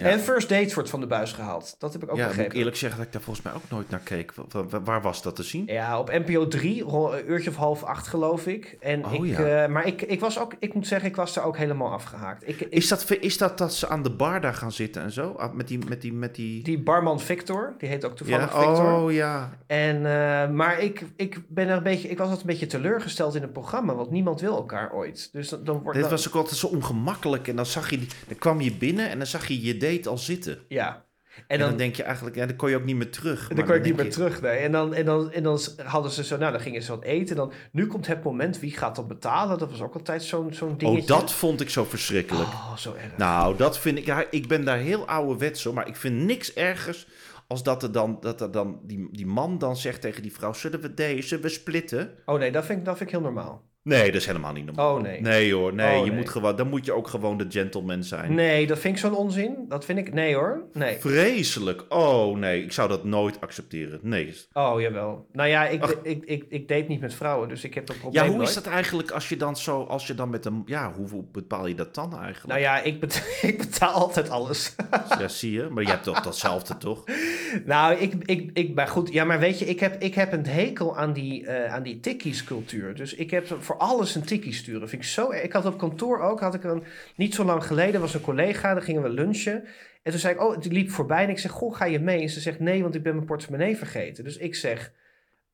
Speaker 2: Ja.
Speaker 3: En First Dates wordt van de buis gehaald. Dat heb ik ook
Speaker 2: ja, moet
Speaker 3: begrepen.
Speaker 2: ik eerlijk zeggen dat ik daar volgens mij ook nooit naar keek. Wa- wa- Waar, was dat te zien?
Speaker 3: Ja, op NPO 3, ro- een uurtje of half acht geloof ik. En
Speaker 2: Oh,
Speaker 3: ik
Speaker 2: ja.
Speaker 3: eh, maar ik, ik was ook, ik moet zeggen, ik was er ook helemaal afgehaakt. Ik, ik,
Speaker 2: Is dat, is dat dat ze aan de bar daar gaan zitten en zo? Ah, Met die... Met die, met die...
Speaker 3: die barman Victor, die heet ook
Speaker 2: ja,
Speaker 3: toevallig Victor.
Speaker 2: oh ja.
Speaker 3: En, eh, maar ik, ik, ben er een beetje, ik was altijd een beetje teleurgesteld in het programma, want niemand wil elkaar ooit. Dus dan, dan wordt
Speaker 2: Dit was ook altijd zo ongemakkelijk. En dan zag je... Die, dan kwam je binnen en dan zag je je date al zitten.
Speaker 3: Ja.
Speaker 2: En,
Speaker 3: En
Speaker 2: dan, denk je eigenlijk... Ja, dan kon je ook niet meer terug.
Speaker 3: dan kon ik niet meer
Speaker 2: je-
Speaker 3: terug. Nee. En, dan, en, dan, en dan hadden ze zo, nou dan gingen ze wat eten. Dan, nu komt het moment, wie gaat dat betalen? Dat was ook altijd zo'n zo'n dingetje.
Speaker 2: Oh, dat vond ik zo verschrikkelijk.
Speaker 3: Oh, zo erg.
Speaker 2: Nou, dat vind ik... Ja, ik ben daar heel ouderwets hoor. Maar ik vind niks ergers als dat er dan... Dat er dan die, die man dan zegt tegen die vrouw... Zullen we deze, we splitten?
Speaker 3: Oh nee, dat vind, ik, dat vind ik heel normaal.
Speaker 2: Nee, dat is helemaal niet normaal.
Speaker 3: Oh nee.
Speaker 2: Nee hoor, nee,
Speaker 3: Oh,
Speaker 2: je
Speaker 3: nee.
Speaker 2: moet gewoon, dan moet je ook gewoon de gentleman zijn.
Speaker 3: Nee, dat vind ik zo'n onzin. Dat vind ik, nee hoor. Nee.
Speaker 2: Vreselijk. Oh nee, ik zou dat nooit accepteren. Nee.
Speaker 3: Oh, jawel. Nou ja, ik, ik, ik, ik date niet met vrouwen, dus ik heb dat probleem
Speaker 2: Ja, hoe
Speaker 3: nooit.
Speaker 2: is dat eigenlijk als je dan zo, als je dan met een, ja, hoe hoe bepaal je dat dan eigenlijk?
Speaker 3: Nou ja, ik, bet- ik betaal altijd alles.
Speaker 2: Ja, zie je, maar je hebt toch datzelfde toch?
Speaker 3: nou, ik, ik, ik, maar goed, ja, maar weet je, ik heb, ik heb een hekel aan die, eh aan die tikkies cultuur. Dus ik heb voor alles een tikkie sturen. Vind ik zo erg. Ik had op kantoor ook, had ik een, niet zo lang geleden, was een collega, daar gingen we lunchen. En toen zei ik, oh, die liep voorbij en ik zeg, goh, ga je mee? En ze zegt, nee, want ik ben mijn portemonnee vergeten. Dus ik zeg,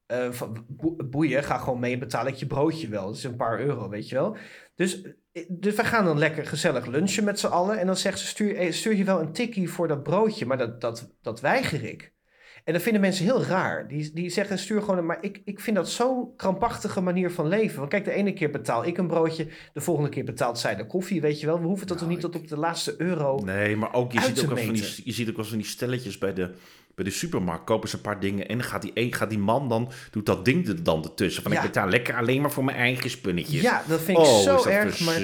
Speaker 3: eh, boeien, ga gewoon mee betaal ik je broodje wel. Dat is een paar euro, weet je wel. Dus, eh, dus we gaan dan lekker gezellig lunchen met z'n allen. En dan zegt ze, stuur, eh, stuur je wel een tikkie voor dat broodje? Maar dat, dat, dat weiger ik. En dat vinden mensen heel raar. Die, die zeggen, stuur gewoon... een- Maar ik, ik vind dat zo'n krampachtige manier van leven. Want kijk, de ene keer betaal ik een broodje. De volgende keer betaalt zij de koffie, weet je wel. We hoeven dat toch
Speaker 2: Nou,
Speaker 3: niet tot op de laatste euro...
Speaker 2: Nee, maar ook, je ziet ook, wel van die, je ziet ook wel van die stelletjes bij de, bij de supermarkt. Kopen ze een paar dingen en dan gaat die, gaat die man dan, doet dat ding er dan ertussen. Van
Speaker 3: Ja.
Speaker 2: ik betaal lekker alleen maar voor mijn eigen spunnetjes.
Speaker 3: Ja, dat vind ik
Speaker 2: oh,
Speaker 3: zo erg. Maar,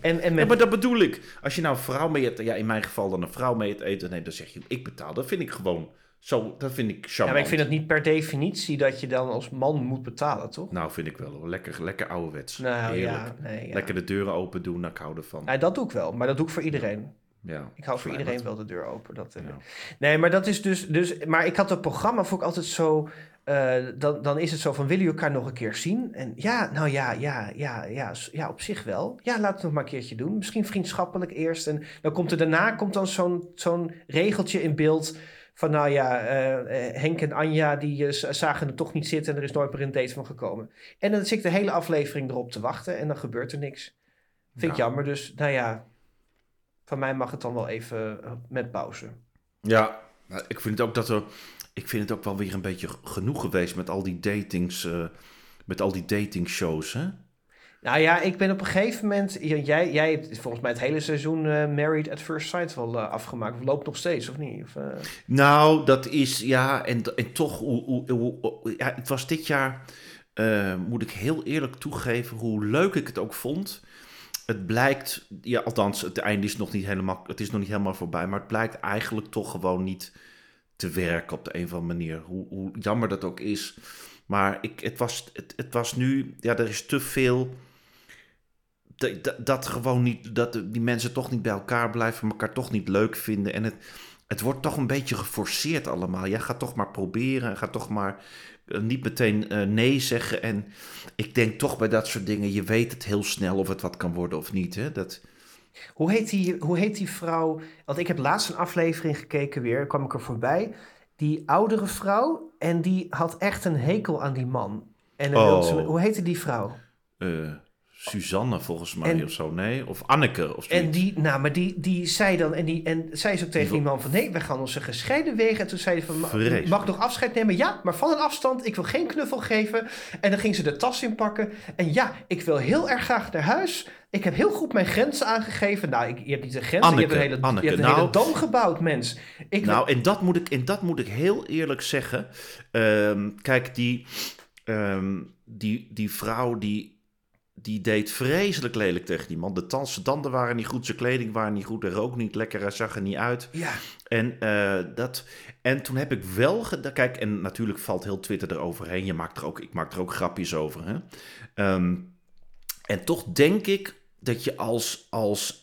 Speaker 3: en, en
Speaker 2: Ja, maar dat bedoel ik. Als je nou een vrouw mee hebt, ja, in mijn geval dan een vrouw mee het eten neemt, dan zeg je, ik betaal. Dat vind ik gewoon zo, dat vind ik
Speaker 3: ja,
Speaker 2: charmant.
Speaker 3: maar ik vind het niet per definitie dat je dan als man moet betalen, toch?
Speaker 2: Nou, vind ik wel hoor. Lekker, lekker ouderwets.
Speaker 3: Nou
Speaker 2: Heerlijk.
Speaker 3: ja, nee. Ja.
Speaker 2: Lekker de deuren open doen, nou, ik hou ervan.
Speaker 3: Nee, dat doe ik wel, maar dat doe ik voor iedereen.
Speaker 2: Ja,
Speaker 3: Ik hou voor iedereen
Speaker 2: wat.
Speaker 3: wel de deur open. Dat, eh,
Speaker 2: Ja.
Speaker 3: Nee, maar dat is dus, dus. Maar ik had het programma vond ik altijd zo. eh, dan, dan is het zo van: willen jullie elkaar nog een keer zien? En ja, nou ja, ja, ja, ja, ja, op zich wel. Ja, laten we het nog maar een keertje doen. Misschien vriendschappelijk eerst. En dan komt er daarna komt dan zo'n zo'n regeltje in beeld. Van nou ja, eh, eh, Henk en Anja die eh, zagen het toch niet zitten en er is nooit meer een date van gekomen. En dan zit ik de hele aflevering erop te wachten en dan gebeurt er niks. Vind ik
Speaker 2: Ja.
Speaker 3: jammer, dus nou ja, van mij mag het dan wel even met pauze.
Speaker 2: Ja, ik vind het ook dat er. Ik vind het ook wel weer een beetje genoeg geweest met al die datings. met al die datingshows, hè?
Speaker 3: Nou ja, ik ben op een gegeven moment. Jij, jij hebt volgens mij het hele seizoen eh, Married at First Sight wel eh, afgemaakt. Of loopt nog steeds, of niet? Of, eh,
Speaker 2: Nou, dat is, ja, en, en toch, hoe, hoe, hoe- ja, het was dit jaar, moet ik heel eerlijk toegeven, hoe leuk ik het ook vond. Het blijkt, ja, althans, het einde is nog niet helemaal, het is nog niet helemaal voorbij, maar het blijkt eigenlijk toch gewoon niet te werken op de een of andere manier. Hoe, hoe jammer dat ook is. Maar ik, het, was, het, het was nu, ja, er is te veel. Dat, dat, gewoon niet, dat die mensen toch niet bij elkaar blijven, elkaar toch niet leuk vinden. En het, het wordt toch een beetje geforceerd allemaal. Jij gaat toch maar proberen, ga toch maar eh, niet meteen eh, nee zeggen. En ik denk toch bij dat soort dingen, je weet het heel snel of het wat kan worden of niet. Hè? Dat,
Speaker 3: hoe, heet die, hoe heet die vrouw? Want ik heb laatst een aflevering gekeken weer, kwam ik er voorbij. Die oudere vrouw, en die had echt een hekel aan die man. En
Speaker 2: Oh.
Speaker 3: ze- hoe heette die vrouw?
Speaker 2: eh, Suzanne volgens mij
Speaker 3: En-
Speaker 2: of zo, nee? Of Anneke of zoiets.
Speaker 3: En die, nou, maar die, die zei dan, en, die, en zij is ook tegen die man van, nee, we gaan onze gescheiden wegen. En toen zei hij van, "Ma-
Speaker 2: Vreselijk.
Speaker 3: mag ik nog afscheid nemen? Ja, maar van een afstand, ik wil geen knuffel geven. En dan ging ze de tas inpakken. En ja, ik wil heel erg graag naar huis. Ik heb heel goed mijn grenzen aangegeven. Nou, ik, je hebt niet een grens, je hebt een hele,
Speaker 2: Anneke,
Speaker 3: je hebt een hele
Speaker 2: nou-
Speaker 3: dam gebouwd, mens. Ik
Speaker 2: Nou, en dat moet ik, en dat moet ik heel eerlijk zeggen. Ehm, kijk, die, ehm, die, die vrouw die, die deed vreselijk lelijk tegen die man. De zijn tanden waren niet goed, zijn kleding waren niet goed, hij rook niet lekker, hij zag er niet uit.
Speaker 3: ja,
Speaker 2: En, eh, dat, en toen heb ik wel gedaan. Kijk, en natuurlijk valt heel Twitter eroverheen. Je maakt er ook, ik maak er ook grapjes over. Hè? Ehm, en toch denk ik dat je als, als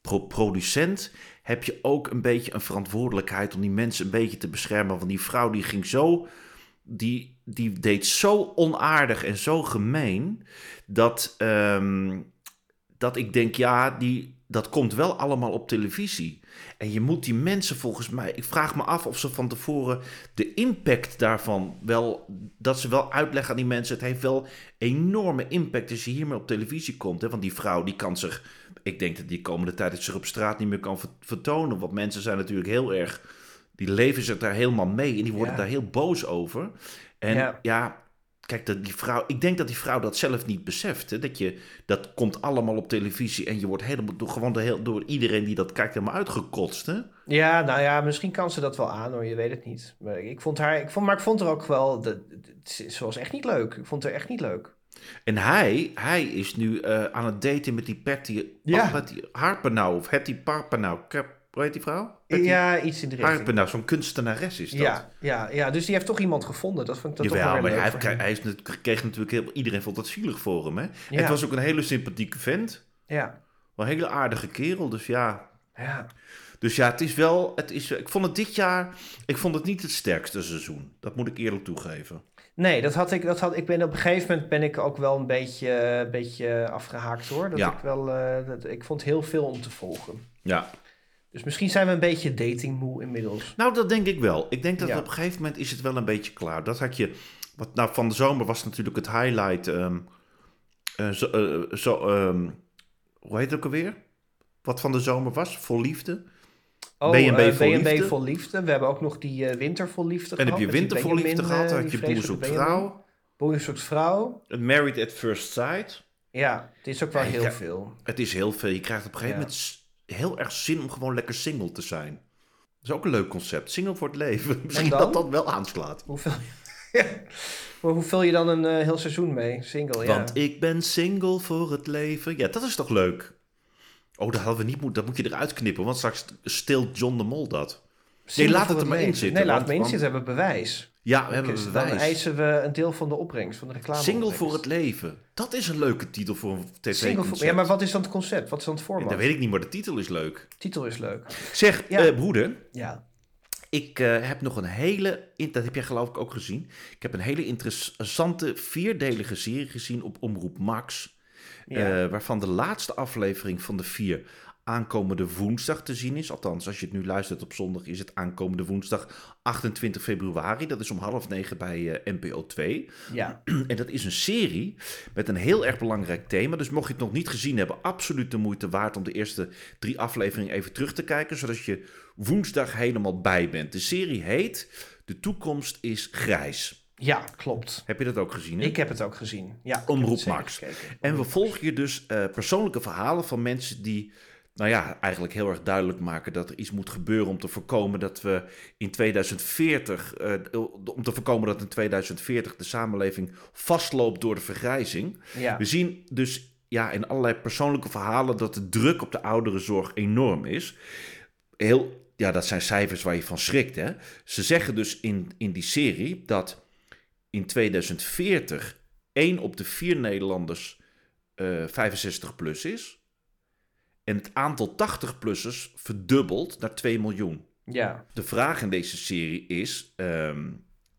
Speaker 2: pro- producent. heb je ook een beetje een verantwoordelijkheid om die mensen een beetje te beschermen. Want die vrouw die ging zo. Die, die deed zo onaardig en zo gemeen. Dat, ehm, dat ik denk, ja, die, dat komt wel allemaal op televisie. En je moet die mensen volgens mij. Ik vraag me af of ze van tevoren de impact daarvan wel. Dat ze wel uitleggen aan die mensen. Het heeft wel enorme impact als je hiermee op televisie komt. Hè? Want die vrouw die kan zich. Ik denk dat die komende tijd het zich op straat niet meer kan ver- vertonen. Want mensen zijn natuurlijk heel erg. Die leven zich daar helemaal mee. En die worden
Speaker 3: Ja.
Speaker 2: daar heel boos over. En
Speaker 3: Ja.
Speaker 2: ja. Kijk, dat die vrouw, ik denk dat die vrouw dat zelf niet beseft. Hè? Dat, je, dat komt allemaal op televisie en je wordt helemaal door, gewoon door, door iedereen die dat kijkt helemaal uitgekotst. Hè?
Speaker 3: ja, nou ja, misschien kan ze dat wel aan hoor, je weet het niet. Maar ik vond haar, ik vond, maar ik vond haar ook wel, de- ze was echt niet leuk. Ik vond haar echt niet leuk.
Speaker 2: En hij, hij is nu eh, aan het daten met die Patty
Speaker 3: Ja.
Speaker 2: Patty Harpenau of Hetty Parpenau. Hoe heet die vrouw?
Speaker 3: Ja, iets in de richting.
Speaker 2: Harpenau, zo'n kunstenares is dat.
Speaker 3: Ja, ja, ja, dus die heeft toch iemand gevonden. Dat vond ik dat toch wel
Speaker 2: maar hij, heeft- hij, net- kreeg natuurlijk heel, iedereen vond dat zielig voor hem. Hè?
Speaker 3: Ja.
Speaker 2: Het was ook een hele sympathieke vent.
Speaker 3: Ja,
Speaker 2: Wel een hele aardige kerel, dus ja.
Speaker 3: ja.
Speaker 2: Dus ja, het is wel. Het is, ik vond het dit jaar. Ik vond het niet het sterkste seizoen. Dat moet ik eerlijk toegeven.
Speaker 3: Nee, dat had ik, dat had, ik ben op een gegeven moment ben ik ook wel een beetje, een beetje afgehaakt hoor. Dat
Speaker 2: Ja.
Speaker 3: ik wel, eh, dat, ik vond heel veel om te volgen.
Speaker 2: Ja.
Speaker 3: Dus misschien zijn we een beetje datingmoe inmiddels.
Speaker 2: Nou, dat denk ik wel. Ik denk dat
Speaker 3: Ja.
Speaker 2: op een gegeven moment is het wel een beetje klaar. Dat had je. Wat, nou, van de zomer was natuurlijk het highlight. ehm, eh, zo, eh, zo, ehm, hoe heet het ook alweer? Wat van de zomer was? Vol liefde.
Speaker 3: Oh,
Speaker 2: B&B
Speaker 3: eh,
Speaker 2: vol
Speaker 3: B&B
Speaker 2: liefde.
Speaker 3: vol liefde. We hebben ook nog die winter vol liefde
Speaker 2: En heb
Speaker 3: gehad.
Speaker 2: je
Speaker 3: met die
Speaker 2: winter vol liefde gehad?
Speaker 3: eh,
Speaker 2: Had je boer zoekt vrouw?
Speaker 3: Boer zoekt vrouw.
Speaker 2: Married at First Sight.
Speaker 3: Ja, het is ook wel heel
Speaker 2: ja.
Speaker 3: veel.
Speaker 2: Het is heel veel. Je krijgt op een gegeven
Speaker 3: Ja.
Speaker 2: moment heel erg zin om gewoon lekker single te zijn. Dat is ook een leuk concept. Single voor het leven. Misschien dat dat wel aanslaat.
Speaker 3: Hoeveel, ja. Maar hoe vul je dan een eh, heel seizoen mee? Single, ja.
Speaker 2: Want ik ben single voor het leven. Ja, dat is toch leuk? Oh, dat hadden we niet moeten. Dat moet je eruit knippen, want straks stilt John de Mol dat.
Speaker 3: Single
Speaker 2: laat
Speaker 3: voor
Speaker 2: het er maar in zitten,
Speaker 3: Nee, laat het maar in zitten. Hebben we bewijs.
Speaker 2: Ja, we hebben
Speaker 3: Dus dan eisen we een deel van de opbrengst, van de reclame.
Speaker 2: Single voor het leven. Dat is een leuke titel voor een tv-concept.
Speaker 3: voor, ja, maar wat is dan het concept? Wat is dan het format?
Speaker 2: Dat weet ik niet, maar de titel is leuk.
Speaker 3: titel is leuk.
Speaker 2: Zeg,
Speaker 3: Ja.
Speaker 2: eh, broeder,
Speaker 3: Ja.
Speaker 2: ik eh, heb nog een hele, dat heb jij geloof ik ook gezien. Ik heb een hele interessante vierdelige serie gezien op Omroep Max.
Speaker 3: Ja.
Speaker 2: eh, waarvan de laatste aflevering van de vier aankomende woensdag te zien is. Althans, als je het nu luistert op zondag, is het aankomende woensdag 28 februari. Dat is om half negen bij eh, NPO 2.
Speaker 3: ja.
Speaker 2: En dat is een serie met een heel erg belangrijk thema. Dus mocht je het nog niet gezien hebben, absoluut de moeite waard om de eerste drie afleveringen even terug te kijken. Zodat je woensdag helemaal bij bent. De serie heet De toekomst is grijs.
Speaker 3: Ja, klopt.
Speaker 2: Heb je dat ook gezien? Hè?
Speaker 3: Ik heb het ook gezien. Ja,
Speaker 2: Omroep Max. En we volgen hier dus eh, persoonlijke verhalen van mensen die, nou ja, eigenlijk heel erg duidelijk maken dat er iets moet gebeuren om te voorkomen dat we in 2040, eh, om te voorkomen dat in 2040 de samenleving vastloopt door de vergrijzing.
Speaker 3: Ja.
Speaker 2: We zien dus ja, in allerlei persoonlijke verhalen dat de druk op de ouderenzorg enorm is. Heel, ja, dat zijn cijfers waar je van schrikt. Hè? Ze zeggen dus in, in die serie dat in 2040 één op de vier Nederlanders eh 65 plus is. En het aantal 80-plussers verdubbelt naar 2 miljoen.
Speaker 3: ja.
Speaker 2: De vraag in deze serie is: ehm,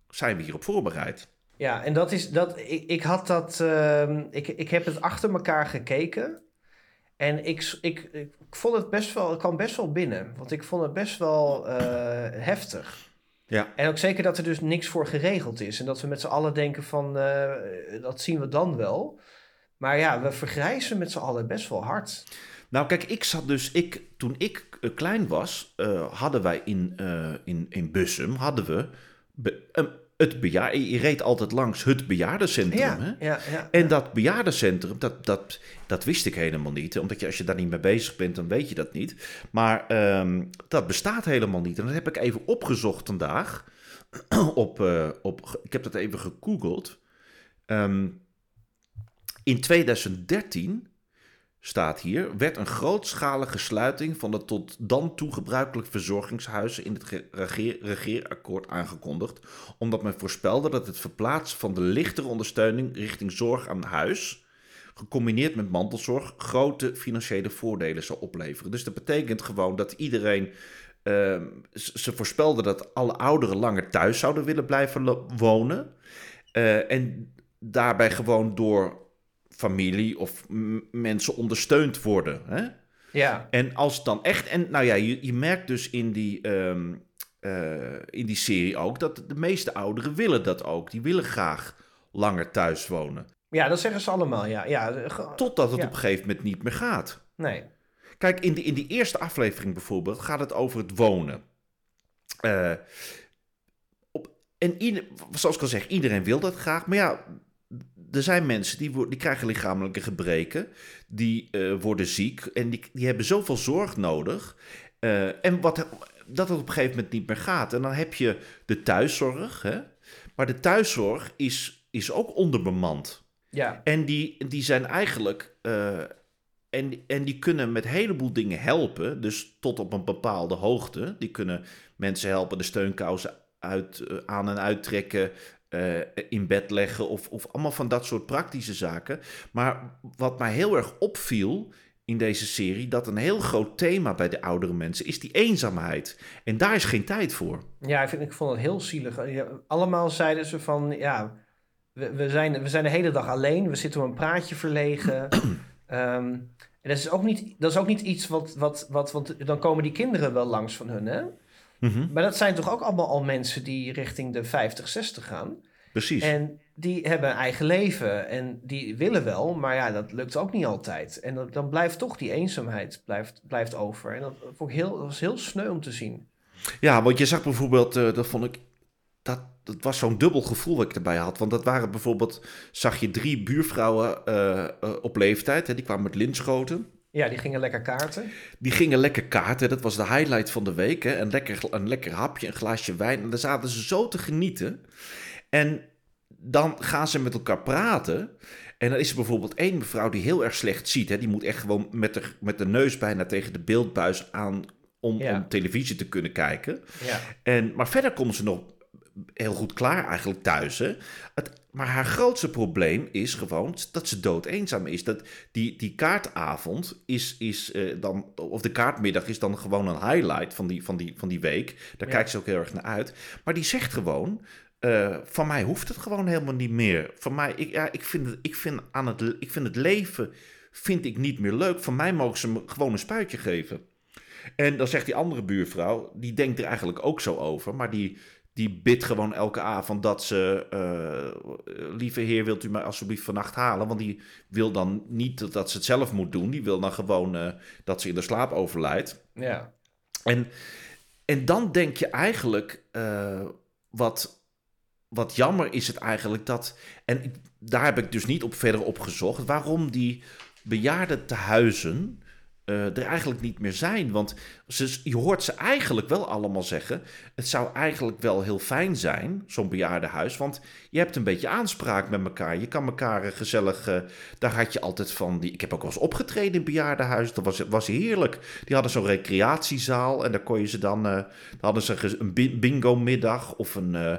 Speaker 2: zijn we hierop voorbereid?
Speaker 3: Ja, en dat is dat. Ik, ik had dat. ehm, ik, ik heb het achter elkaar gekeken. En ik, ik, ik vond het best wel. Ik kwam best wel binnen. Want ik vond het best wel eh, heftig.
Speaker 2: Ja.
Speaker 3: En ook zeker dat er dus niks voor geregeld is. En dat we met z'n allen denken van. eh, dat zien we dan wel. Maar ja, we vergrijzen met z'n allen best wel hard.
Speaker 2: Nou, kijk, ik zat dus, ik, toen ik eh, klein was, eh, hadden wij in, eh, in, in Bussum, hadden we be- het bejaar, je reed altijd langs het bejaardencentrum.
Speaker 3: Ja,
Speaker 2: Hè?
Speaker 3: ja, ja.
Speaker 2: En dat bejaardencentrum, dat, dat, dat wist ik helemaal niet. Omdat je, als je daar niet mee bezig bent, dan weet je dat niet. Maar ehm, dat bestaat helemaal niet. En dat heb ik even opgezocht vandaag. op, op, ik heb dat even gegoogeld. Ehm, in 2013 staat hier, werd een grootschalige sluiting van de tot dan toe gebruikelijk verzorgingshuizen in het ge- regeer- regeerakkoord aangekondigd, omdat men voorspelde dat het verplaatsen van de lichtere ondersteuning richting zorg aan huis, gecombineerd met mantelzorg, grote financiële voordelen zou opleveren. Dus dat betekent gewoon dat iedereen, ehm, ze voorspelden dat alle ouderen langer thuis zouden willen blijven wonen, eh, en daarbij gewoon door familie of mensen ondersteund worden. Hè?
Speaker 3: ja.
Speaker 2: En als dan echt. En nou ja, je, je merkt dus in die, ehm, eh, in die serie ook dat de meeste ouderen willen dat ook. Die willen graag langer thuis wonen.
Speaker 3: Ja, dat zeggen ze allemaal. Ja, ja.
Speaker 2: Totdat het
Speaker 3: Ja.
Speaker 2: op een gegeven moment niet meer gaat.
Speaker 3: Nee.
Speaker 2: Kijk, in die, in die eerste aflevering bijvoorbeeld gaat het over het wonen. Eh, op, en ieder, zoals ik al zeg, iedereen wil dat graag. Maar ja, er zijn mensen die, die krijgen lichamelijke gebreken. Die eh, worden ziek. En die, die hebben zoveel zorg nodig. Eh, en wat, dat het op een gegeven moment niet meer gaat. En dan heb je de thuiszorg. Hè? Maar de thuiszorg is, is ook onderbemand.
Speaker 3: Ja.
Speaker 2: En die, die zijn eigenlijk. eh, en, en die kunnen met een heleboel dingen helpen. Dus tot op een bepaalde hoogte. Die kunnen mensen helpen de steunkousen uit, aan en uittrekken. Eh, in bed leggen. Of, of allemaal van dat soort praktische zaken. Maar wat mij heel erg opviel in deze serie. Dat een heel groot thema bij de oudere mensen is die eenzaamheid. En daar is geen tijd voor.
Speaker 3: Ja, ik, vind, ik vond het heel zielig. Allemaal zeiden ze van, ja, we, we, zijn, we zijn de hele dag alleen. We zitten op een praatje verlegen. Ehm, en dat is ook niet, dat is ook niet iets wat, wat, wat, want dan komen die kinderen wel langs van hun, hè?
Speaker 2: Mhm,
Speaker 3: Maar dat zijn toch ook allemaal al mensen die richting de 50, 60 gaan.
Speaker 2: Precies.
Speaker 3: En die hebben een eigen leven en die willen wel, maar ja, dat lukt ook niet altijd. En dan, dan blijft toch die eenzaamheid blijft, blijft over. En dat, vond ik heel, dat was heel sneu om te zien.
Speaker 2: Ja, want je zag bijvoorbeeld, eh, dat vond ik, dat, dat was zo'n dubbel gevoel wat ik erbij had. Want dat waren bijvoorbeeld, zag je drie buurvrouwen eh, eh, op leeftijd, hè, die kwamen met linschoten.
Speaker 3: Ja, die gingen lekker kaarten.
Speaker 2: Die gingen lekker kaarten, dat was de highlight van de week. Hè? Een, lekker, een lekker hapje, een glaasje wijn. En daar zaten ze zo te genieten. En dan gaan ze met elkaar praten. En dan is er bijvoorbeeld één mevrouw die heel erg slecht ziet. Hè? Die moet echt gewoon met de, met de neus bijna tegen de beeldbuis aan om,
Speaker 3: Ja.
Speaker 2: om televisie te kunnen kijken.
Speaker 3: Ja.
Speaker 2: En, maar verder komt ze nog heel goed klaar eigenlijk thuis. Hè? Het, maar haar grootste probleem is gewoon dat ze dood eenzaam is. Dat die, die kaartavond is, is eh, dan, of de kaartmiddag is dan gewoon een highlight van die, van die, van die week. Daar
Speaker 3: Ja.
Speaker 2: kijkt ze ook heel erg naar uit. Maar die zegt gewoon, eh, van mij hoeft het gewoon helemaal niet meer. Van mij, ik, ja, ik, vind het, ik, vind aan het, ik vind het leven vind ik niet meer leuk. Van mij mogen ze me gewoon een spuitje geven. En dan zegt die andere buurvrouw, die denkt er eigenlijk ook zo over, maar die, die bidt gewoon elke avond dat ze, eh, lieve heer, wilt u mij alsjeblieft vannacht halen? Want die wil dan niet dat- ze het zelf moet doen, die wil dan gewoon eh, dat ze in de slaap overlijdt.
Speaker 3: Ja.
Speaker 2: En, en dan denk je eigenlijk, eh, wat, wat jammer is het eigenlijk dat, en daar heb ik dus niet op verder op gezocht, waarom die bejaardentehuizen eh er eigenlijk niet meer zijn. Want ze, je hoort ze eigenlijk wel allemaal zeggen, het zou eigenlijk wel heel fijn zijn, zo'n bejaardenhuis, want je hebt een beetje aanspraak met elkaar. Je kan elkaar eh, gezellig, eh, daar had je altijd van, die, ik heb ook wel eens opgetreden in bejaardenhuis, dat was, was heerlijk. Die hadden zo'n recreatiezaal en daar kon je ze dan, dan hadden ze een bi- bingo-middag of een eh,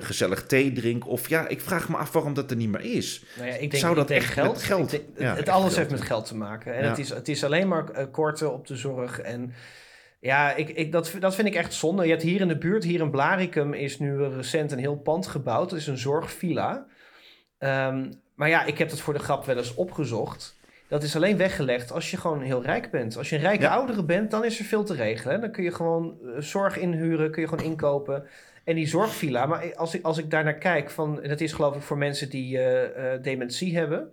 Speaker 2: gezellig theedrink. Of ja, ik vraag me af waarom dat er niet meer is.
Speaker 3: Nou ja, ik denk,
Speaker 2: Zou dat echt
Speaker 3: geld.
Speaker 2: met geld-
Speaker 3: Ik denk-
Speaker 2: ja,
Speaker 3: het alles
Speaker 2: geld,
Speaker 3: heeft met geld te maken. En
Speaker 2: Ja.
Speaker 3: het, is, het is alleen maar korten op de zorg. En ja, ik, ik, dat, dat vind ik echt zonde. Je hebt hier in de buurt, hier in Blaricum, is nu recent een heel pand gebouwd. Dat is een zorgvilla. Ehm, maar ja, ik heb het voor de grap wel eens opgezocht. Dat is alleen weggelegd als je gewoon heel rijk bent. Als je een rijke
Speaker 2: Ja.
Speaker 3: oudere bent, dan is er veel te regelen. hè. Dan kun je gewoon eh, zorg inhuren, kun je gewoon inkopen. En die zorgvilla, maar als ik, als ik daar naar kijk, van, dat is geloof ik voor mensen die eh, eh, dementie hebben.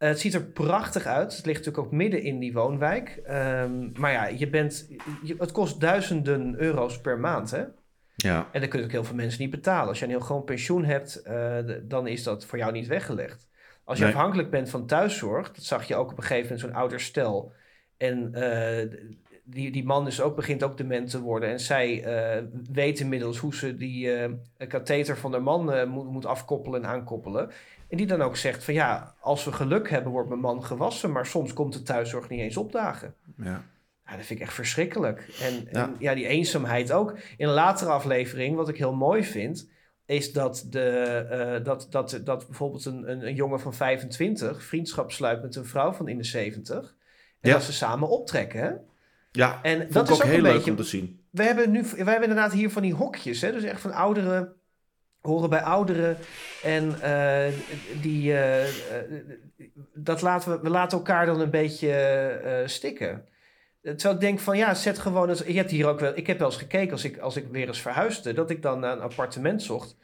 Speaker 3: Eh, het ziet er prachtig uit. Het ligt natuurlijk ook midden in die woonwijk. Ehm, maar ja, je bent, je, het kost duizenden euro's per maand. Hè?
Speaker 2: Ja,
Speaker 3: En dat kunnen ook heel veel mensen niet betalen. Als je een heel gewoon pensioen hebt, eh, dan is dat voor jou niet weggelegd. Als je
Speaker 2: Nee.
Speaker 3: afhankelijk bent van thuiszorg, dat zag je ook op een gegeven moment zo'n ouder stel. En eh, die, die man is ook, begint ook dement te worden. En zij eh, weet inmiddels hoe ze die eh katheter van de man eh, moet, moet afkoppelen en aankoppelen. En die dan ook zegt van ja, als we geluk hebben wordt mijn man gewassen. Maar soms komt de thuiszorg niet eens opdagen.
Speaker 2: ja.
Speaker 3: Ja, dat vind ik echt verschrikkelijk. En en
Speaker 2: Ja.
Speaker 3: ja. die eenzaamheid ook. In een latere aflevering, wat ik heel mooi vind, is dat, de, dat, dat, dat bijvoorbeeld een, een, een jongen van 25 vriendschap sluit met een vrouw van in de 70. En
Speaker 2: Ja.
Speaker 3: dat ze samen optrekken.
Speaker 2: Ja.
Speaker 3: En dat is
Speaker 2: ook
Speaker 3: ook
Speaker 2: heel leuk
Speaker 3: beetje.
Speaker 2: om te zien.
Speaker 3: We hebben nu, we hebben inderdaad hier van die hokjes, hè? dus echt van ouderen horen bij ouderen en eh, die, eh, eh, dat laten we, we laten elkaar dan een beetje eh, stikken. Terwijl ik denk van ja, zet gewoon. eens- Je hebt hier ook wel. Ik heb wel eens gekeken als ik, als ik weer eens verhuisde, dat ik dan naar een appartement zocht.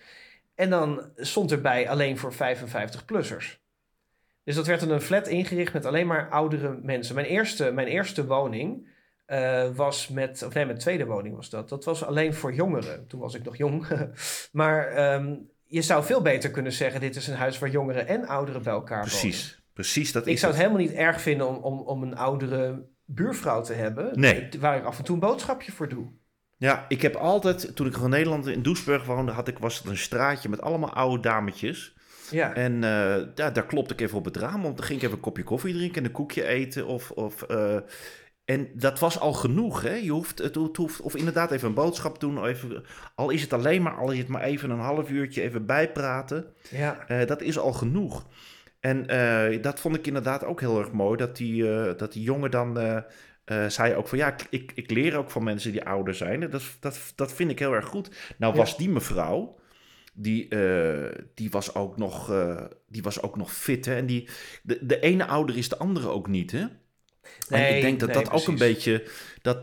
Speaker 3: En dan stond erbij alleen voor 55-plussers. Dus dat werd dan een flat ingericht met alleen maar oudere mensen. Mijn eerste, mijn eerste woning eh, was met, of nee, mijn tweede woning was dat. Dat was alleen voor jongeren. Toen was ik nog jong. maar ehm, je zou veel beter kunnen zeggen: dit is een huis waar jongeren en ouderen bij elkaar wonen.
Speaker 2: Precies, precies. Dat
Speaker 3: Ik
Speaker 2: is
Speaker 3: zou het helemaal niet erg vinden om, om, om een oudere buurvrouw te hebben.
Speaker 2: Nee.
Speaker 3: Waar ik af en toe een boodschapje voor doe.
Speaker 2: Ja, ik heb altijd, toen ik in Nederland in Doesburg woonde, had ik, was het een straatje met allemaal oude dametjes.
Speaker 3: Ja.
Speaker 2: En eh, ja, daar klopte ik even op het raam, want dan ging ik even een kopje koffie drinken en een koekje eten. Of, of, eh, en dat was al genoeg, hè? Je hoeft, het, het hoeft, of inderdaad even een boodschap doen, even, al is het alleen maar, al is het maar even een half uurtje even bijpraten.
Speaker 3: ja.
Speaker 2: Eh, dat is al genoeg. En eh, dat vond ik inderdaad ook heel erg mooi. Dat die, eh, dat die jongen dan zei ook van ja, ik, ik, ik leer ook van mensen die ouder zijn. Dat, dat, dat vind ik heel erg goed. Nou
Speaker 3: Ja.
Speaker 2: was die mevrouw, die, die, was ook nog, die was ook nog fit. Hè? En die, de, de ene ouder is de andere ook niet. Hè? En ik denk dat
Speaker 3: nee,
Speaker 2: dat ook een beetje, dat,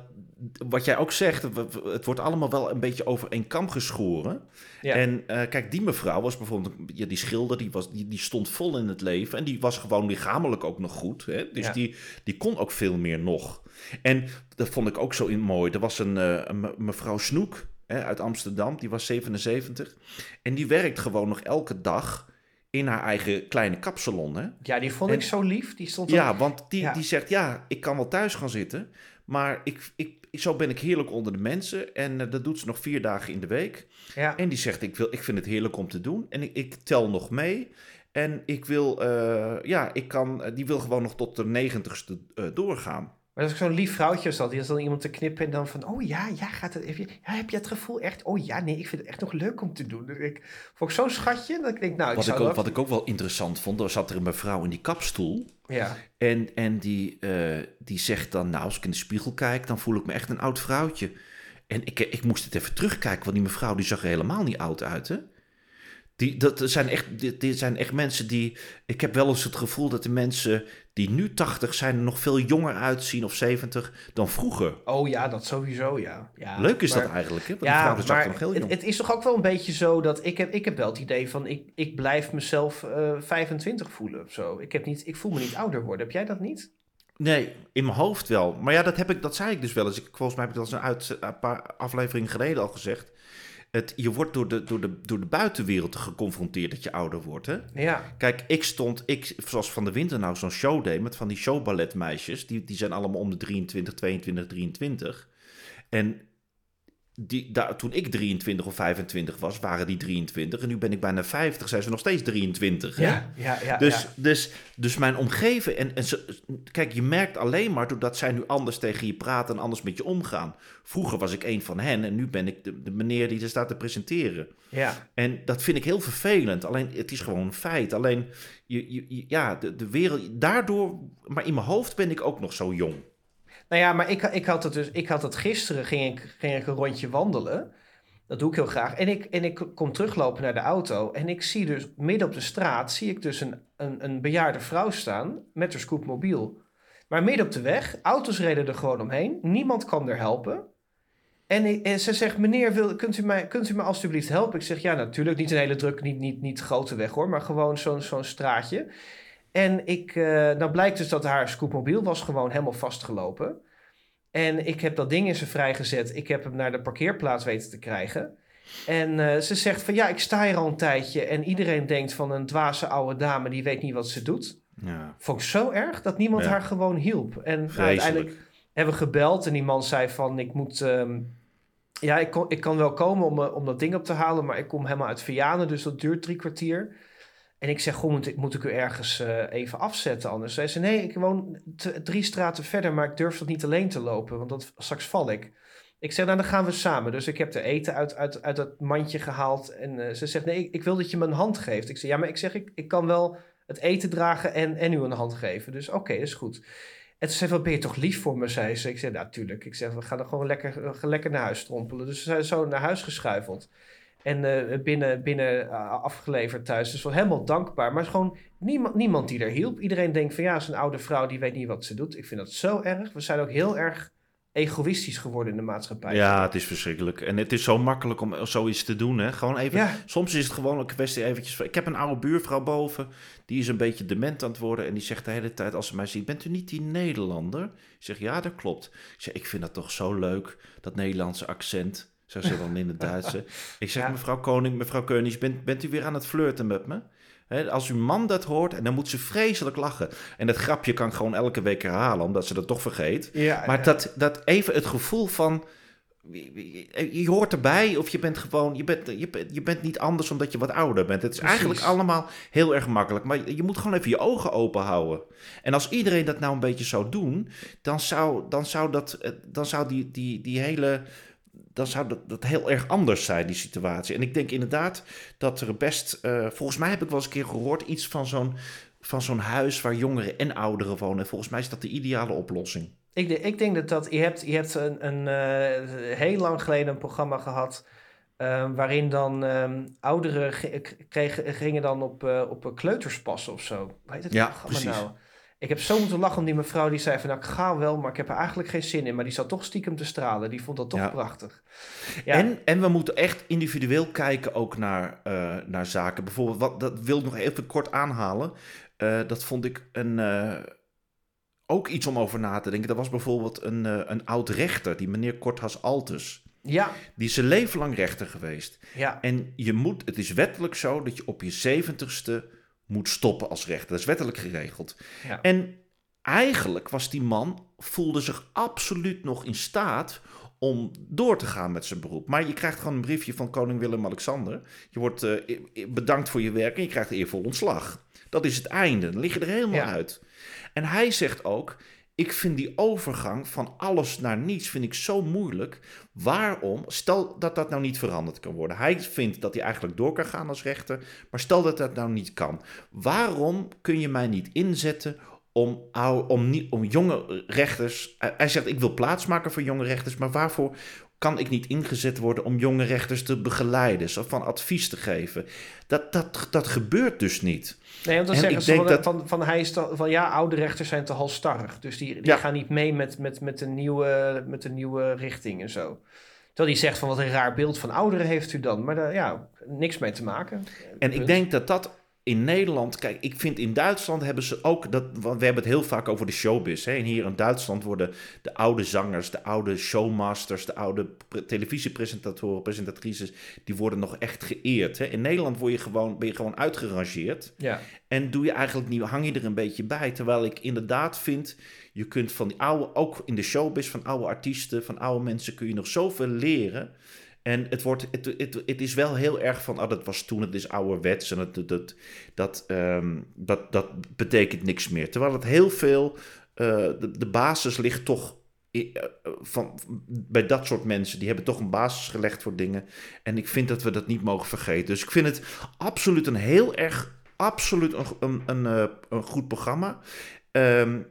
Speaker 2: wat jij ook zegt, het wordt allemaal wel een beetje over één kam geschoren.
Speaker 3: Ja.
Speaker 2: En eh, kijk, die mevrouw was bijvoorbeeld, ja, die schilder, die, was, die, die stond vol in het leven. En die was gewoon lichamelijk ook nog goed. Hè? Dus
Speaker 3: Ja.
Speaker 2: die, die kon ook veel meer nog. En dat vond ik ook zo in mooi. Er was een, eh, een mevrouw Snoek hè, uit Amsterdam, die was 77. En die werkt gewoon nog elke dag in haar eigen kleine kapsalon. Hè?
Speaker 3: ja, die vond
Speaker 2: En-
Speaker 3: ik zo lief. Die stond
Speaker 2: Ja, want die,
Speaker 3: Ja.
Speaker 2: die zegt, ja, ik kan wel thuis gaan zitten, maar ik, ik, zo ben ik heerlijk onder de mensen. En eh, dat doet ze nog vier dagen in de week.
Speaker 3: ja.
Speaker 2: En die zegt, ik, wil, ik vind het heerlijk om te doen. En ik, ik tel nog mee. En ik wil, eh, ja, ik kan, eh, die wil gewoon nog tot de negentigste doorgaan.
Speaker 3: Maar dat is zo'n lief vrouwtje was dat. Die is dan iemand te knippen en dan van... Oh ja, ja, gaat het, heb, je, ja, heb je het gevoel echt... Oh ja, nee, ik vind het echt nog leuk om te doen. Dat ik, vond ik zo'n schatje. Dat ik denk, nou, ik
Speaker 2: Wat
Speaker 3: zou
Speaker 2: ik, ook, wat ik ook wel interessant vond, er zat er een mevrouw in die kapstoel.
Speaker 3: Ja,
Speaker 2: En, en die, eh, die zegt dan, nou, als ik in de spiegel kijk, dan voel ik me echt een oud vrouwtje. En ik, ik moest het even terugkijken, want die mevrouw die zag er helemaal niet oud uit, hè? Die, dat zijn echt, dit, dit zijn echt mensen die... Ik heb wel eens het gevoel dat de mensen die nu 80 zijn... er nog veel jonger uitzien of 70 dan vroeger.
Speaker 3: oh ja, dat sowieso, ja. ja
Speaker 2: Leuk is
Speaker 3: maar-
Speaker 2: dat eigenlijk, hè? Want
Speaker 3: Ja, maar
Speaker 2: nog heel
Speaker 3: het,
Speaker 2: jong.
Speaker 3: het is toch ook wel een beetje zo dat ik heb, ik heb wel het idee van ik, ik blijf mezelf eh 25 voelen of zo. Ik, heb niet, ik voel me niet ouder worden. Heb jij dat niet?
Speaker 2: Nee, in mijn hoofd wel. Maar ja, dat, heb ik, dat zei ik dus wel eens. Ik, volgens mij heb ik dat eens een, uit, een paar afleveringen geleden al gezegd. Het, je wordt door de, door, de, door de buitenwereld geconfronteerd dat je ouder wordt. Hè?
Speaker 3: Ja.
Speaker 2: Kijk, ik stond, ik, zoals Van de Winter nou zo'n show deed met van die showballetmeisjes. Die, die zijn allemaal om de 23, 22, 23. En die, daar, toen ik 23 of 25 was, waren die 23. En nu ben ik bijna 50, zijn ze nog steeds 23. hè?
Speaker 3: Ja, ja, ja.
Speaker 2: Dus,
Speaker 3: ja.
Speaker 2: dus, dus mijn omgeving. En, en ze, kijk, je merkt alleen maar doordat zij nu anders tegen je praten en anders met je omgaan. Vroeger was ik een van hen en nu ben ik de, de meneer die er staat te presenteren.
Speaker 3: ja.
Speaker 2: En dat vind ik heel vervelend. Alleen het is gewoon een feit. Alleen, je, je, je- ja, de, de wereld. Daardoor. Maar in mijn hoofd ben ik ook nog zo jong.
Speaker 3: Nou ja, maar ik, ik had het dus. Ik had het gisteren ging ik, ging ik een rondje wandelen. Dat doe ik heel graag. En ik, en ik kom teruglopen naar de auto. En ik zie dus midden op de straat. zie ik dus een, een, een bejaarde vrouw staan. met haar scootmobiel. Maar midden op de weg. Auto's reden er gewoon omheen. Niemand kan er helpen. En, en ze zegt: Meneer, wil, kunt, u mij, kunt u me alstublieft helpen? Ik zeg: Ja, natuurlijk. Niet een hele druk, niet, niet, niet grote weg hoor. Maar gewoon zo'n zo'n straatje. En ik, eh, nou blijkt dus dat haar scootmobiel was gewoon helemaal vastgelopen. En ik heb dat ding in zijn vrijgezet. Ik heb hem naar de parkeerplaats weten te krijgen. En eh, ze zegt van ja, ik sta hier al een tijdje. En iedereen denkt van een dwaze oude dame die weet niet wat ze doet.
Speaker 2: Ja,
Speaker 3: Vond ik zo erg dat niemand
Speaker 2: Ja.
Speaker 3: haar gewoon hielp. En nou, uiteindelijk hebben we gebeld en die man zei van ik moet... ehm, ja, ik, kon, ik kan wel komen om, eh, om dat ding op te halen, maar ik kom helemaal uit Vianen, dus dat duurt drie kwartier. En ik zeg, goh, moet ik, moet ik u ergens eh, even afzetten anders? Zij zei, nee, ik woon drie straten verder, maar ik durf dat niet alleen te lopen, want dat, straks val ik. Ik zeg, nou, dan gaan we samen. Dus ik heb de eten uit, uit, uit dat mandje gehaald. En eh, ze zegt, nee, ik, wil dat je me een hand geeft. Ik zeg, ja, maar ik zeg, ik, kan wel het eten dragen en, en u een hand geven. Dus oké, dat is goed. En toen zei ze, wat ben je toch lief voor me, zei ze. Ik zei, natuurlijk. Ik zeg, we gaan er gewoon lekker, eh, lekker naar huis strompelen. Dus ze zijn zo naar huis geschuifeld. En eh, binnen, binnen eh, afgeleverd thuis. Dus wel helemaal dankbaar. Maar gewoon niemand, niemand die er hielp. Iedereen denkt van ja, zo'n oude vrouw die weet niet wat ze doet. Ik vind dat zo erg. We zijn ook heel erg egoïstisch geworden in de maatschappij.
Speaker 2: ja, het is verschrikkelijk. En het is zo makkelijk om zoiets te doen. Hè? Gewoon even,
Speaker 3: Ja.
Speaker 2: Soms is het gewoon een kwestie eventjes... van- Ik heb een oude buurvrouw boven. Die is een beetje dement aan het worden. En die zegt de hele tijd als ze mij ziet... Bent u niet die Nederlander? Ik zeg, ja, dat klopt. Ik zeg, ik vind dat toch zo leuk. Dat Nederlandse accent. Zo ze dan in het Duitse. Ik zeg,
Speaker 3: Ja.
Speaker 2: mevrouw Koning, mevrouw Koning, bent, bent u weer aan het flirten met me? Als uw man dat hoort, en dan moet ze vreselijk lachen. En dat grapje kan ik gewoon elke week herhalen, omdat ze dat toch vergeet.
Speaker 3: Ja,
Speaker 2: Maar
Speaker 3: ja.
Speaker 2: dat, dat even het gevoel van. Je hoort erbij, of je bent gewoon. Je bent, je, bent- je bent niet anders omdat je wat ouder bent. Het is
Speaker 3: Precies.
Speaker 2: eigenlijk allemaal heel erg makkelijk. Maar je moet gewoon even je ogen open houden. En als iedereen dat nou een beetje zou doen, dan zou, dan zou, dat, eh, dan zou die, die, die hele. Dan zou dat, dat heel erg anders zijn, die situatie. En ik denk inderdaad dat er best. eh, volgens mij heb ik wel eens een keer gehoord iets van zo'n, van zo'n huis waar jongeren en ouderen wonen. En volgens mij is dat de ideale oplossing.
Speaker 3: Ik, ik denk dat dat... Je hebt, je hebt een, een, eh, heel lang geleden een programma gehad... eh, waarin dan ehm, ouderen kregen, gingen dan op, eh, op kleuterspassen passen of zo. Heet het
Speaker 2: Ja, precies.
Speaker 3: nou? Ik heb zo moeten lachen om die mevrouw die zei van... Nou, ik ga wel, maar ik heb er eigenlijk geen zin in. Maar die zat toch stiekem te stralen. Die vond dat toch
Speaker 2: Ja.
Speaker 3: prachtig. Ja,
Speaker 2: En, en we moeten echt individueel kijken ook naar, eh, naar zaken. Bijvoorbeeld, wat, dat wil ik nog even kort aanhalen. Eh, dat vond ik een, eh, ook iets om over na te denken. Dat was bijvoorbeeld een, een oud rechter, die meneer Korthas Altus.
Speaker 3: ja,
Speaker 2: Die is zijn leven lang rechter geweest.
Speaker 3: ja,
Speaker 2: En je moet, het is wettelijk zo dat je op je zeventigste moet stoppen als rechter. Dat is wettelijk geregeld.
Speaker 3: ja.
Speaker 2: En eigenlijk was die man, voelde zich absoluut nog in staat om door te gaan met zijn beroep. Maar je krijgt gewoon een briefje van koning Willem-Alexander. Je wordt eh, bedankt voor je werk en je krijgt eervol ontslag. Dat is het einde. Dan lig je er helemaal
Speaker 3: Ja.
Speaker 2: uit. En hij zegt ook, ik vind die overgang van alles naar niets vind ik zo moeilijk. Waarom? Stel dat dat nou niet veranderd kan worden. Hij vindt dat hij eigenlijk door kan gaan als rechter, maar stel dat dat nou niet kan. Waarom kun je mij niet inzetten om, om, jonge rechters. Hij zegt: Ik wil plaatsmaken voor jonge rechters, maar waarvoor kan ik niet ingezet worden om jonge rechters te begeleiden, of van advies te geven? Dat, dat, dat gebeurt dus niet.
Speaker 3: Nee, want dan
Speaker 2: En
Speaker 3: zeggen ze van,
Speaker 2: dat-
Speaker 3: van, van, hij is te- van ja, oude rechters zijn te halstarrig. Dus die, die
Speaker 2: Ja.
Speaker 3: gaan niet mee met, met, met, de nieuwe, met de nieuwe richting en zo. Terwijl hij zegt van wat een raar beeld van ouderen heeft u dan. Maar daar, ja, niks mee te maken.
Speaker 2: En ik denk dat dat in Nederland, kijk, ik vind in Duitsland hebben ze ook, dat, want we hebben het heel vaak over de showbiz. Hè? En hier in Duitsland worden de oude zangers, de oude showmasters, de oude pre- televisiepresentatoren, presentatrices, die worden nog echt geëerd. Hè? In Nederland word je gewoon, ben je gewoon uitgerangeerd.
Speaker 3: Ja.
Speaker 2: En doe je eigenlijk niet, hang je er een beetje bij. Terwijl ik inderdaad vind, je kunt van die oude, ook in de showbiz, van oude artiesten, van oude mensen, kun je nog zoveel leren. En het, wordt, het, het, het is wel heel erg van, ah, dat was toen, het is ouderwets en dat, dat, ehm, dat, dat betekent niks meer. Terwijl het heel veel, eh, de, de basis ligt toch eh, van, bij dat soort mensen. Die hebben toch een basis gelegd voor dingen. En ik vind dat we dat niet mogen vergeten. Dus ik vind het absoluut een heel erg, absoluut een, een, een, eh, een goed programma. Ehm,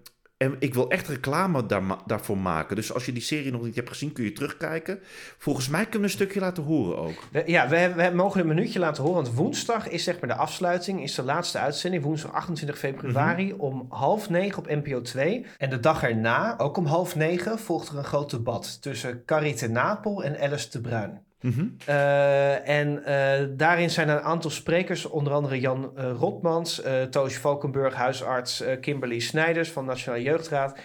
Speaker 2: en ik wil echt reclame daar, daarvoor maken. Dus als je die serie nog niet hebt gezien, kun je terugkijken. Volgens mij kunnen we een stukje laten horen ook.
Speaker 3: We- Ja, we, we mogen een minuutje laten horen. Want woensdag is zeg maar de afsluiting, is de laatste uitzending. Woensdag 28 februari
Speaker 2: Mhm.
Speaker 3: om half negen op NPO 2. En de dag erna, ook om half negen, volgt er een groot debat tussen Carrie Napel en Alice de Bruin.
Speaker 2: Mhm.
Speaker 3: Eh, en eh, daarin zijn een aantal sprekers, onder andere Jan eh, Rotmans, eh Toos Valkenburg, huisarts Kimberly Snijders van Nationale Jeugdraad.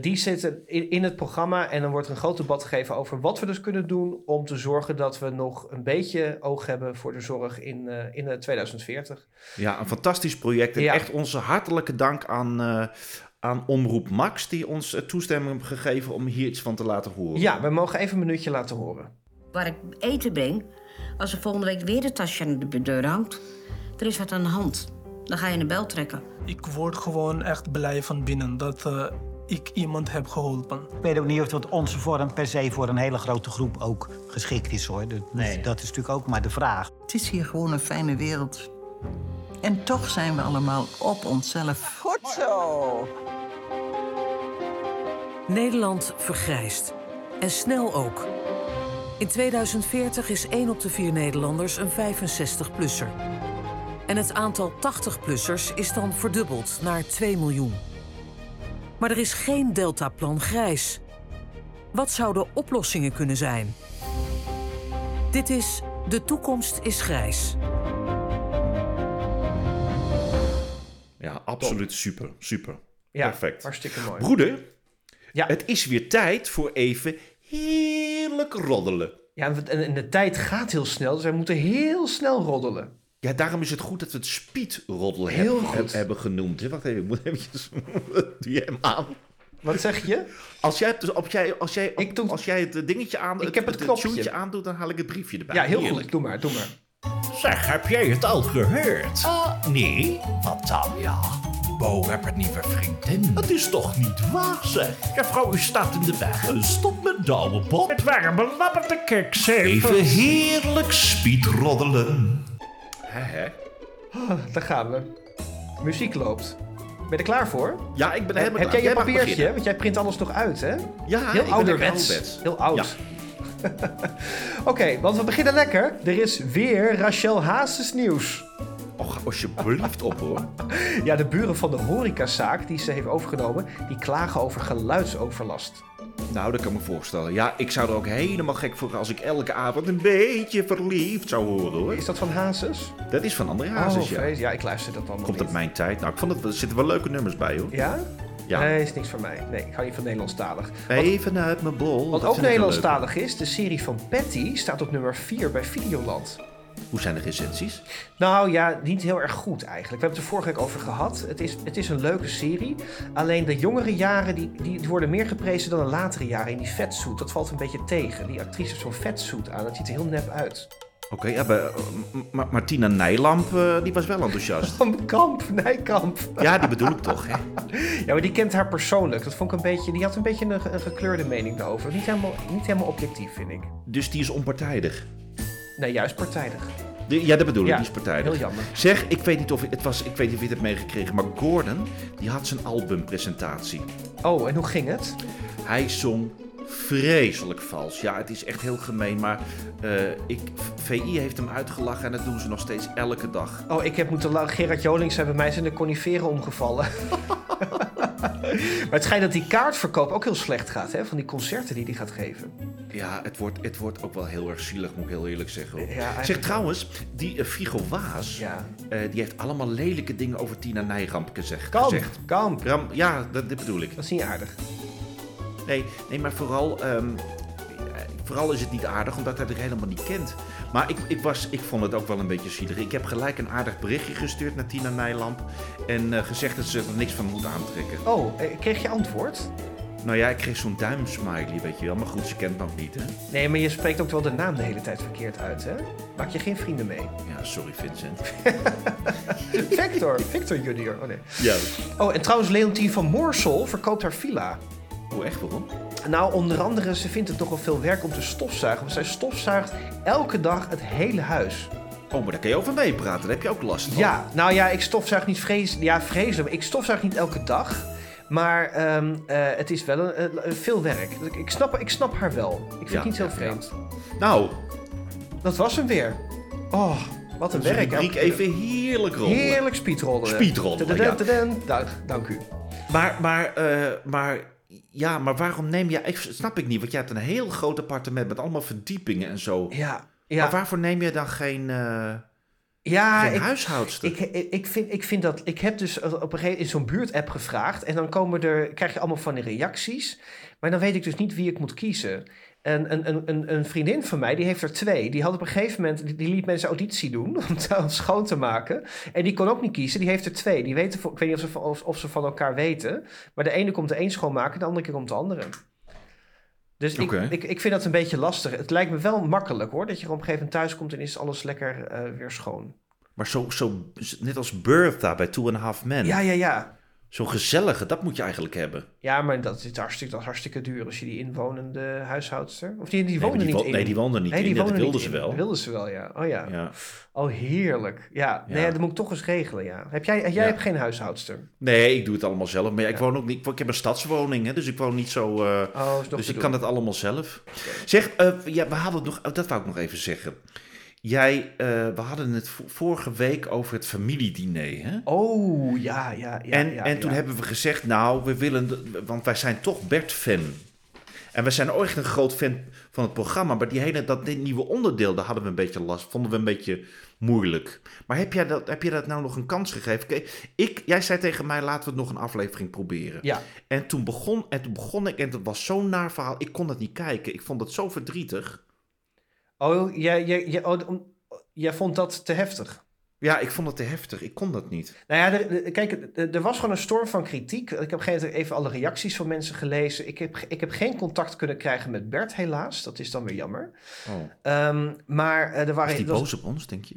Speaker 3: Die zitten in, in het programma en dan wordt er een groot debat gegeven over wat we dus kunnen doen om te zorgen dat we nog een beetje oog hebben voor de zorg in, in eh, 2040.
Speaker 2: Ja, een fantastisch project. En
Speaker 3: Ja.
Speaker 2: echt onze hartelijke dank aan, aan Omroep Max... die ons toestemming heeft gegeven om hier iets van te laten horen.
Speaker 3: Ja, we mogen even een minuutje laten horen.
Speaker 4: Waar ik eten breng, als er volgende week weer de tasje aan de deur hangt, er is wat aan de hand. Dan ga je een bel trekken.
Speaker 5: Ik word gewoon echt blij van binnen dat eh, ik iemand heb geholpen.
Speaker 6: Ik weet ook niet of dat onze vorm per se voor een hele grote groep ook geschikt is hoor. Dat, dat is natuurlijk ook maar de vraag.
Speaker 7: Het is hier gewoon een fijne wereld. En toch zijn we allemaal op onszelf.
Speaker 8: Goed zo.
Speaker 9: Nederland vergrijst. En snel ook. In 2040 is 1 op de 4 Nederlanders een 65-plusser. En het aantal 80-plussers is dan verdubbeld naar 2 miljoen. Maar er is geen deltaplan grijs. Wat zouden oplossingen kunnen zijn? Dit is De toekomst is grijs.
Speaker 2: Ja, absoluut super, super.
Speaker 3: Ja,
Speaker 2: Perfect.
Speaker 3: hartstikke mooi.
Speaker 2: Broeder,
Speaker 3: Ja.
Speaker 2: het is weer tijd voor even heerlijk roddelen.
Speaker 3: Ja, en de tijd gaat heel snel, dus wij moeten heel snel roddelen.
Speaker 2: Ja, daarom is het goed dat we het speedroddel
Speaker 3: Heel
Speaker 2: hebben,
Speaker 3: goed.
Speaker 2: hebben genoemd. hè. Wacht even, ik moet eventjes... Doe je hem aan?
Speaker 3: Wat zeg je?
Speaker 2: Als jij, het dus, als jij, als jij,
Speaker 3: Ik doe-
Speaker 2: als jij het dingetje aan,
Speaker 3: Ik heb het
Speaker 2: het
Speaker 3: knopje.
Speaker 2: aandoet, dan haal ik het briefje erbij.
Speaker 3: Ja, heel
Speaker 2: Heerlijk.
Speaker 3: goed. Doe maar, doe maar.
Speaker 10: Zeg, heb jij het al gehoord? Ah, nee. Wat dan? Ja, Bo heb een nieuwe vriendin. Het is toch niet waar, zeg? Juffrouw, u staat in de weg. Stop met douwe bot. Het waren belabberde keksen. Even heerlijk speedroddelen.
Speaker 2: Hè, hè?
Speaker 3: Ah, daar gaan we. Muziek loopt. Ben je er klaar voor?
Speaker 2: Ja, ik ben er helemaal
Speaker 3: Heb
Speaker 2: klaar.
Speaker 3: jij je papiertje? Want jij print alles nog uit, hè?
Speaker 2: Ja,
Speaker 3: Heel ouderwets. Heel oud.
Speaker 2: Ja.
Speaker 3: Oké, want we beginnen lekker. Er is weer Rachel Hazes nieuws.
Speaker 2: Och, alsjeblieft op hoor.
Speaker 3: Ja, de buren van de horecazaak die ze heeft overgenomen, die klagen over geluidsoverlast.
Speaker 2: Nou, dat kan ik me voorstellen. Ja, ik zou er ook helemaal gek voor als ik elke avond een beetje verliefd zou horen hoor.
Speaker 3: Is dat van Hazes?
Speaker 2: Dat is van André Hazes,
Speaker 3: oh,
Speaker 2: ja.
Speaker 3: vrees. Ja, ik luister dat dan nog
Speaker 2: Komt
Speaker 3: niet.
Speaker 2: op mijn tijd. Nou, ik vond het, er zitten wel leuke nummers bij hoor.
Speaker 3: Ja?
Speaker 2: Ja.
Speaker 3: Nee, is niks voor mij. Nee, ik hou niet van Nederlandstalig. Wat,
Speaker 2: Even uit mijn bol.
Speaker 3: wat ook. Nederlandstalig is, de serie van Patty staat op nummer 4 bij Videoland.
Speaker 2: Hoe zijn de recensies?
Speaker 3: Nou ja, niet heel erg goed eigenlijk. We hebben het er vorige week over gehad. Het is, het is een leuke serie. Alleen de jongere jaren die, die worden meer geprezen dan de latere jaren in die vetsuit. Dat valt een beetje tegen. Die actrice heeft zo'n vetsuit aan. Dat ziet er heel nep uit.
Speaker 2: Oké, ja, maar, eh, Martina Nijlamp, eh, die was wel enthousiast.
Speaker 3: Van Kamp, Nijkamp.
Speaker 2: Ja, die bedoel ik toch, hè?
Speaker 3: Ja, maar die kent haar persoonlijk. Dat vond ik een beetje, die had een beetje een, een gekleurde mening daarover. Niet helemaal, niet helemaal objectief, vind ik.
Speaker 2: Dus die is onpartijdig.
Speaker 3: Nee, juist partijdig.
Speaker 2: Ja, dat bedoel ik,
Speaker 3: Ja,
Speaker 2: die is partijdig.
Speaker 3: heel jammer.
Speaker 2: Zeg, ik weet niet of het was, ik weet niet of je het hebt meegekregen, maar Gordon, die had zijn albumpresentatie.
Speaker 3: Oh, en hoe ging het?
Speaker 2: Hij zong vreselijk vals. Ja, het is echt heel gemeen, maar eh, ik, VI heeft hem uitgelachen en dat doen ze nog steeds elke dag.
Speaker 3: Oh, ik heb moeten lachen. Gerard Jolings bij mij zijn de coniferen omgevallen. maar het schijnt dat die kaartverkoop ook heel slecht gaat, hè? Van die concerten die hij gaat geven.
Speaker 2: Ja, het wordt, het wordt ook wel heel erg zielig, moet ik heel eerlijk zeggen. hoor.
Speaker 3: Ja, eigenlijk
Speaker 2: zeg trouwens, die uh, Figo Waas,
Speaker 3: Ja.
Speaker 2: eh, die heeft allemaal lelijke dingen over Tina Nijramp gezegd.
Speaker 3: Kamp,
Speaker 2: gezegd.
Speaker 3: Kamp.
Speaker 2: Ram, ja, dat, dit bedoel ik.
Speaker 3: Dat is niet aardig.
Speaker 2: Nee, nee maar vooral, ehm, eh, vooral is het niet aardig omdat hij er helemaal niet kent. Maar ik, ik, was, ik vond het ook wel een beetje zielig. Ik heb gelijk een aardig berichtje gestuurd naar Tina Nijlamp. En eh, gezegd dat ze er niks van moet aantrekken.
Speaker 3: Oh, eh, kreeg je antwoord?
Speaker 2: Nou ja, ik kreeg zo'n duimsmiley, weet je wel. Maar goed, ze kent me ook niet, hè.
Speaker 3: Nee, maar je spreekt ook wel de naam de hele tijd verkeerd uit, hè? Maak je geen vrienden mee.
Speaker 2: Ja, sorry Vincent.
Speaker 3: Victor, Victor junior. Oh nee.
Speaker 2: Ja.
Speaker 3: Oh, en trouwens, Leontien van Moorsel verkoopt haar villa.
Speaker 2: Hoe echt, waarom?
Speaker 3: Nou, onder andere, ze vindt het toch wel veel werk om te stofzuigen. Want zij stofzuigt elke dag het hele huis.
Speaker 2: Oh, maar daar kun je over meepraten. Daar heb je ook last van.
Speaker 3: Ja, nou ja, ik stofzuig niet vrees, ja, vreselijk. maar Ik stofzuig niet elke dag. Maar ehm, eh, het is wel een, veel werk. Ik, ik, snap, ik snap haar wel. Ik vind
Speaker 2: Ja,
Speaker 3: het niet heel
Speaker 2: ja,
Speaker 3: vreemd.
Speaker 2: Nou,
Speaker 3: Dat was hem weer. Oh, wat een werk. Elke-
Speaker 2: even heerlijk rollen.
Speaker 3: Heerlijk speedrollen.
Speaker 2: Speedrollen, ja.
Speaker 3: dank u.
Speaker 2: Maar, maar, eh, maar, ja, maar waarom neem je... Ik snap ik niet, want jij hebt een heel groot appartement met allemaal verdiepingen en zo.
Speaker 3: Ja, ja.
Speaker 2: Maar waarvoor neem je dan geen, eh
Speaker 3: Ja,
Speaker 2: geen
Speaker 3: ik,
Speaker 2: huishoudster?
Speaker 3: ik, ik, ik, vind, ik vind dat. Ik heb dus op een gegeven moment in zo'n buurtapp gevraagd. En dan komen er, krijg je allemaal van die reacties. Maar dan weet ik dus niet wie ik moet kiezen. En een, een, een, een vriendin van mij, die heeft er twee. Die had op een gegeven moment, die, die liet mensen auditie doen om het schoon te maken. En die kon ook niet kiezen, die heeft er twee. Die weten, ik weet niet of ze, van, of, of ze van elkaar weten. Maar de ene komt de een schoonmaken, de andere keer komt de andere. Dus ik, ik vind dat een beetje lastig. Het lijkt me wel makkelijk hoor, dat je er op een gegeven moment thuis komt en is alles lekker eh, weer schoon.
Speaker 2: Maar zo, zo, net als Bertha bij Two and a Half Men.
Speaker 3: Ja, ja, ja.
Speaker 2: Zo'n gezellige, dat moet je eigenlijk hebben.
Speaker 3: Ja, maar dat is hartstikke, dat is hartstikke duur als je die inwonende huishoudster... Of die, die
Speaker 2: Nee,
Speaker 3: woonde niet
Speaker 2: wo-
Speaker 3: in.
Speaker 2: nee, die woonde niet in.
Speaker 3: die
Speaker 2: Dat wilden ze
Speaker 3: in.
Speaker 2: wel.
Speaker 3: Wilden ze wel, ja. Oh ja.
Speaker 2: Ja.
Speaker 3: Oh, heerlijk. Ja, nee, dat moet ik toch eens regelen, ja. Heb jij, jij
Speaker 2: Ja.
Speaker 3: hebt geen huishoudster?
Speaker 2: Nee, ik doe het allemaal zelf. Maar ja, ik woon ook niet. Ik heb een stadswoning, hè, dus ik woon niet zo.
Speaker 3: Oh, nog
Speaker 2: dus ik
Speaker 3: doen.
Speaker 2: kan het allemaal zelf. Zeg, eh, ja, we hadden het nog. oh, dat wou ik nog even zeggen. Jij, eh, we hadden het vo- vorige week over het familiediner, hè?
Speaker 3: Oh, ja, ja, ja.
Speaker 2: en
Speaker 3: ja,
Speaker 2: en toen
Speaker 3: ja.
Speaker 2: hebben we gezegd, nou, we willen, want wij zijn toch Bert-fan. En we zijn ook echt een groot fan van het programma, maar die hele, dat dit nieuwe onderdeel, daar hadden we een beetje last, vonden we een beetje moeilijk. Maar heb jij dat, heb je dat nou nog een kans gegeven? Kijk, ik, jij zei tegen mij, laten we het nog een aflevering proberen.
Speaker 3: Ja.
Speaker 2: En toen begon, en toen begon ik, en het was zo'n naar verhaal, ik kon dat niet kijken. Ik vond het zo verdrietig.
Speaker 3: Oh, jij, jij, jij, oh, jij vond dat te heftig?
Speaker 2: Ja, ik vond het te heftig. Ik kon dat niet.
Speaker 3: Nou ja, er- kijk, er- er was gewoon een storm van kritiek. Ik heb op een gegeven moment even alle reacties van mensen gelezen. Ik heb, ik heb geen contact kunnen krijgen met Bert, helaas. Dat is dan weer jammer.
Speaker 2: Oh.
Speaker 3: Ehm, maar eh, er waren...
Speaker 2: Is die
Speaker 3: dat-
Speaker 2: boos op ons, denk je?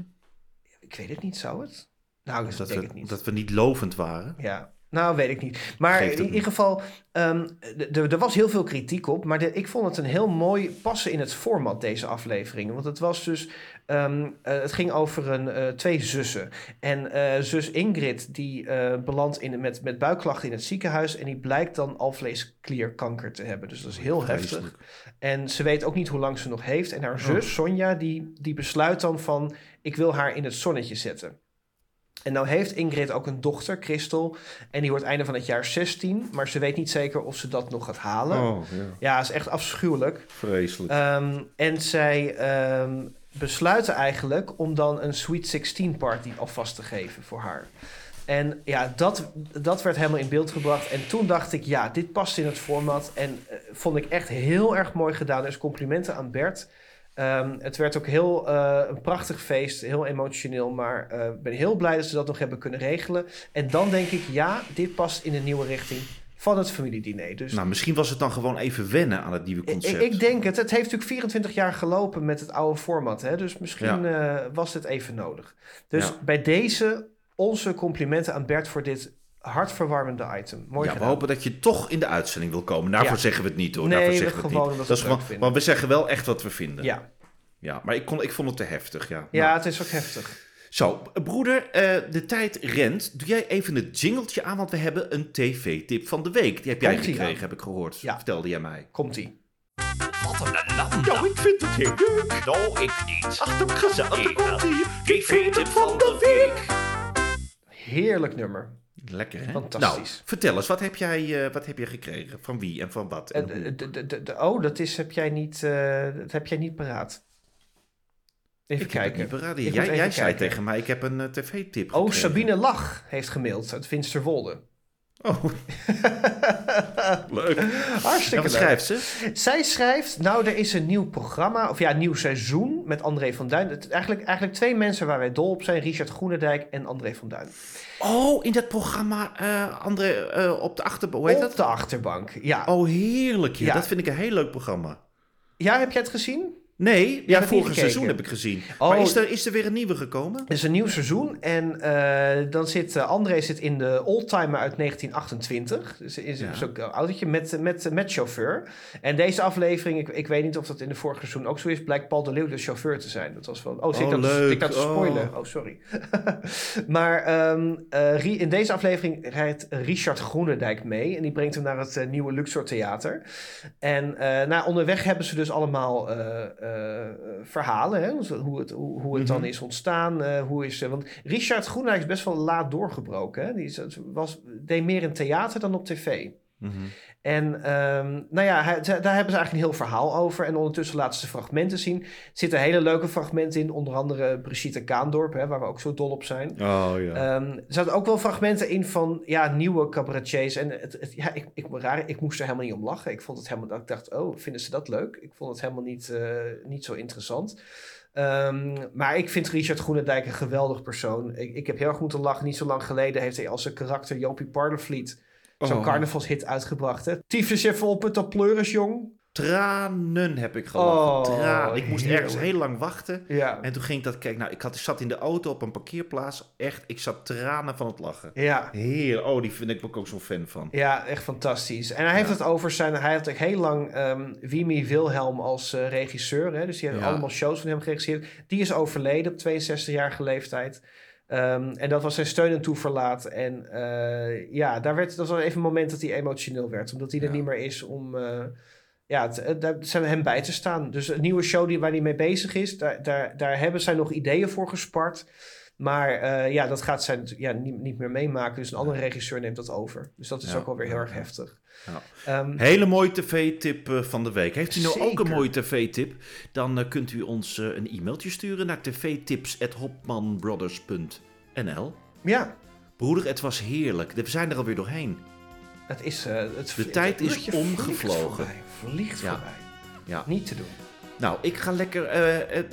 Speaker 3: Ik weet het niet, zou het? Nou, dat
Speaker 2: Dat
Speaker 3: denk
Speaker 2: we,
Speaker 3: ik niet.
Speaker 2: dat we niet lovend waren?
Speaker 3: Ja, nou weet ik niet. Maar in ieder geval, ehm, er was heel veel kritiek op. Maar de- ik vond het een heel mooi passen in het format, deze aflevering. Want het was dus, ehm, eh, het ging over een, eh, twee zussen. En eh, zus Ingrid, die belandt in, met, met buikklachten in het ziekenhuis. En die blijkt dan alvleesklierkanker te hebben. Dus dat is heel heftig. En ze weet ook niet hoe lang ze nog heeft. En haar zus,
Speaker 2: Oh.
Speaker 3: Sonja, die, die besluit dan van... ik wil haar in het zonnetje zetten. En nou heeft Ingrid ook een dochter, Christel. En die wordt einde van het jaar 16. Maar ze weet niet zeker of ze dat nog gaat halen.
Speaker 2: Oh, ja.
Speaker 3: Ja, is echt afschuwelijk.
Speaker 2: Vreselijk.
Speaker 3: Ehm, en zij ehm, besluiten eigenlijk om dan een Sweet 16 party alvast te geven voor haar. En ja, dat, dat werd helemaal in beeld gebracht. En toen dacht ik, ja, dit past in het format. En eh, vond ik echt heel erg mooi gedaan. Dus complimenten aan Bert. Ehm, het werd ook heel eh, een prachtig feest, heel emotioneel. Maar eh, ik ben heel blij dat ze dat nog hebben kunnen regelen. En dan denk ik, ja, dit past in een nieuwe richting van het familiediner. Dus
Speaker 2: Nou, misschien was het dan gewoon even wennen aan het nieuwe concept.
Speaker 3: ik denk het. Het heeft natuurlijk 24 jaar gelopen met het oude format. Hè? Dus misschien eh, was het even nodig. Dus
Speaker 2: Ja.
Speaker 3: bij deze onze complimenten aan Bert voor dit hartverwarmende item. Mooi
Speaker 2: ja, we hopen dat je toch in de uitzending wil komen. Daarvoor
Speaker 3: Ja.
Speaker 2: zeggen we het niet hoor.
Speaker 3: Nee,
Speaker 2: Daarvoor
Speaker 3: we
Speaker 2: zeggen we
Speaker 3: gewoon
Speaker 2: het
Speaker 3: omdat
Speaker 2: niet.
Speaker 3: we
Speaker 2: Dat
Speaker 3: het
Speaker 2: is
Speaker 3: leuk
Speaker 2: gewoon,
Speaker 3: vinden.
Speaker 2: maar we zeggen wel echt wat we vinden.
Speaker 3: Ja.
Speaker 2: Ja, maar ik, kon, ik vond het te heftig, ja.
Speaker 3: Ja,
Speaker 2: Nou.
Speaker 3: het is ook heftig.
Speaker 2: Zo, broeder, eh, de tijd rent. Doe jij even het jingeltje aan, want we hebben een tv-tip van de week. Die heb jij
Speaker 3: Komt-ie
Speaker 2: gekregen, heb ik gehoord.
Speaker 3: Ja.
Speaker 2: Vertelde jij mij.
Speaker 3: Komt-ie.
Speaker 10: Wat een land. Nou, ik vind het heel leuk. Nou, ik niet. Ach, dat gezellig. Daar komt ie. TV-tip van de week.
Speaker 3: Heerlijk nummer.
Speaker 2: Lekker, hè?
Speaker 3: Fantastisch.
Speaker 2: Nou, vertel eens, wat heb jij, eh, wat heb jij gekregen? Van wie en van wat? En
Speaker 3: Eh,
Speaker 2: hoe?
Speaker 3: de- de- de- de- oh, dat is, heb jij niet, eh, dat heb jij niet paraat. Even
Speaker 2: ik
Speaker 3: kijken.
Speaker 2: niet.
Speaker 3: Ik
Speaker 2: Jij, zei tegen mij, ik heb een tv-tip
Speaker 3: Oh. Sabine Lach heeft gemaild uit Finsterwolde.
Speaker 2: Oh. Leuk.
Speaker 3: Hartstikke leuk.
Speaker 2: schrijft ze?
Speaker 3: Zij schrijft, nou, er is een nieuw programma, of ja, een nieuw seizoen met André van Duin. Het, eigenlijk, eigenlijk twee mensen waar wij dol op zijn, Richard Groenendijk en André van Duin.
Speaker 2: Oh, in dat programma eh André eh, op de achterbank. Hoe heet
Speaker 3: op
Speaker 2: dat?
Speaker 3: de achterbank, ja.
Speaker 2: Oh, heerlijk. Ja.
Speaker 3: Ja.
Speaker 2: Dat vind ik een heel leuk programma.
Speaker 3: Ja, heb jij het gezien?
Speaker 2: Nee, ja, vorig seizoen heb ik gezien.
Speaker 3: Oh.
Speaker 2: Maar is er, is er weer een nieuwe gekomen?
Speaker 3: Het is een nieuw seizoen en eh, dan zit eh, André zit in de oldtimer uit 1928. Dus is
Speaker 2: Ja.
Speaker 3: zo'n autootje met, met, met chauffeur. En deze aflevering, ik, ik weet niet of dat in de vorige seizoen ook zo is, blijkt Paul de Leeuw de chauffeur te zijn. Dat was wel. Oh, zit ik
Speaker 2: Oh,
Speaker 3: dat, ik dat te spoilen?
Speaker 2: Oh.
Speaker 3: Oh, sorry. maar ehm, eh, in deze aflevering rijdt Richard Groenendijk mee en die brengt hem naar het nieuwe Luxor Theater. En nou, onderweg hebben ze dus allemaal verhalen, hè? Hoe het, hoe, hoe het dan
Speaker 2: Mhm.
Speaker 3: is ontstaan. eh, hoe is, eh, want Richard Groenendijk is best wel laat doorgebroken. Hè? Die is, was, deed meer in theater dan op tv.
Speaker 2: Mhm.
Speaker 3: En ehm, nou ja, hij- daar hebben ze eigenlijk een heel verhaal over. En ondertussen laten ze fragmenten zien. Er zitten hele leuke fragmenten in. Onder andere Brigitte Kaandorp, hè, waar we ook zo dol op zijn.
Speaker 2: Oh ja.
Speaker 3: Ehm, er zaten ook wel fragmenten in van ja, nieuwe cabaretiers. En het, het- ja, ik, ik, raar, ik moest er helemaal niet om lachen. Ik vond het helemaal ik dacht, oh, vinden ze dat leuk? Ik vond het helemaal niet, eh, niet zo interessant. Ehm, maar ik vind Richard Groenendijk een geweldig persoon. Ik, ik heb heel erg moeten lachen. Niet zo lang geleden heeft hij als zijn karakter Jopie Pardenvliet zo'n
Speaker 2: Oh.
Speaker 3: carnavalshit uitgebracht. Hè? Tyfus even op het dat pleuris, jong.
Speaker 2: Tranen heb ik gelachen.
Speaker 3: Oh,
Speaker 2: Tranen. Ik moest ergens
Speaker 3: heerlijk.
Speaker 2: heel lang wachten.
Speaker 3: Ja.
Speaker 2: En toen ging ik dat kijken. Nou, ik, had, ik zat in de auto op een parkeerplaats. Echt, ik zat tranen van het lachen.
Speaker 3: Ja.
Speaker 2: Heer, oh, die vind ik ook, ook zo'n fan van.
Speaker 3: Ja, echt fantastisch. En hij heeft het over zijn... Hij had ook heel lang ehm Wimi Wilhelm als eh, regisseur. Hè? Dus die heeft
Speaker 2: Ja.
Speaker 3: allemaal shows van hem geregisseerd. Die is overleden op 62-jarige leeftijd. Ehm, en dat was zijn steun en toeverlaat. En eh, ja, daar werd, dat was even een moment dat hij emotioneel werd. Omdat hij er niet meer is om... eh, ja, het- daar zijn hem bij te staan. Dus een nieuwe show die, waar hij mee bezig is, daar, daar, daar hebben zij nog ideeën voor gespart. Maar eh, ja, dat gaat zij ja, niet, niet meer meemaken. Dus een andere regisseur neemt dat over. Dus dat is
Speaker 2: Ja,
Speaker 3: ook wel weer heel erg heftig.
Speaker 2: Ja.
Speaker 3: Ehm,
Speaker 2: Hele mooie tv-tip eh, van de week. Heeft u nou ook een mooie tv-tip? Dan eh, kunt u ons eh, een e-mailtje sturen naar tvtips.hopmanbrothers.nl
Speaker 3: ja,
Speaker 2: Broeder, het was heerlijk. We zijn er alweer doorheen.
Speaker 3: het is... het,
Speaker 2: De tijd is
Speaker 3: uurtje vliegt
Speaker 2: omgevlogen.
Speaker 3: voorbij, Vliegt
Speaker 2: Ja.
Speaker 3: voorbij.
Speaker 2: Ja.
Speaker 3: Niet te doen.
Speaker 2: Nou, ik ga lekker, eh, eh, eh,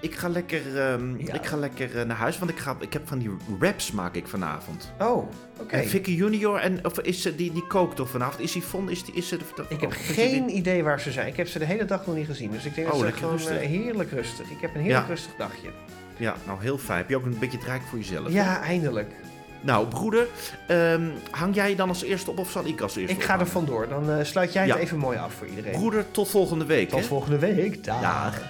Speaker 2: ik ga lekker, ehm,
Speaker 3: Ja.
Speaker 2: ik ga lekker naar huis, want ik, ga, ik heb van die raps maak ik vanavond.
Speaker 3: Oh, oké.
Speaker 2: En Vicky Junior, en, of is ze, die, die kookt toch vanavond? Is die von, is die, is ze de,
Speaker 3: Ik heb geen
Speaker 2: die-
Speaker 3: idee waar ze zijn. Ik heb ze de hele dag nog niet gezien. Dus ik denk
Speaker 2: Oh,
Speaker 3: dat ze
Speaker 2: lekker
Speaker 3: gewoon
Speaker 2: rustig.
Speaker 3: heerlijk rustig. Ik heb een heerlijk
Speaker 2: Ja.
Speaker 3: rustig dagje.
Speaker 2: Ja, nou heel fijn. Heb je ook een beetje het rijk voor jezelf?
Speaker 3: Ja, eindelijk.
Speaker 2: Nou, broeder, ehm, hang jij dan als eerste op of zal ik als eerste
Speaker 3: Ik ga er vandoor. Dan eh, sluit jij
Speaker 2: Ja.
Speaker 3: het even mooi af voor iedereen.
Speaker 2: Broeder, tot volgende week.
Speaker 3: Tot
Speaker 2: hè?
Speaker 3: volgende week. Dag.
Speaker 2: Dag.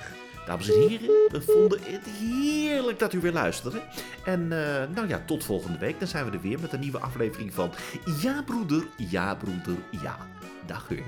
Speaker 2: Dames en heren, we vonden het heerlijk dat u weer luisterde. En eh, nou ja, tot volgende week. Dan zijn we er weer met een nieuwe aflevering van Ja broeder, ja broeder, ja. Dag u.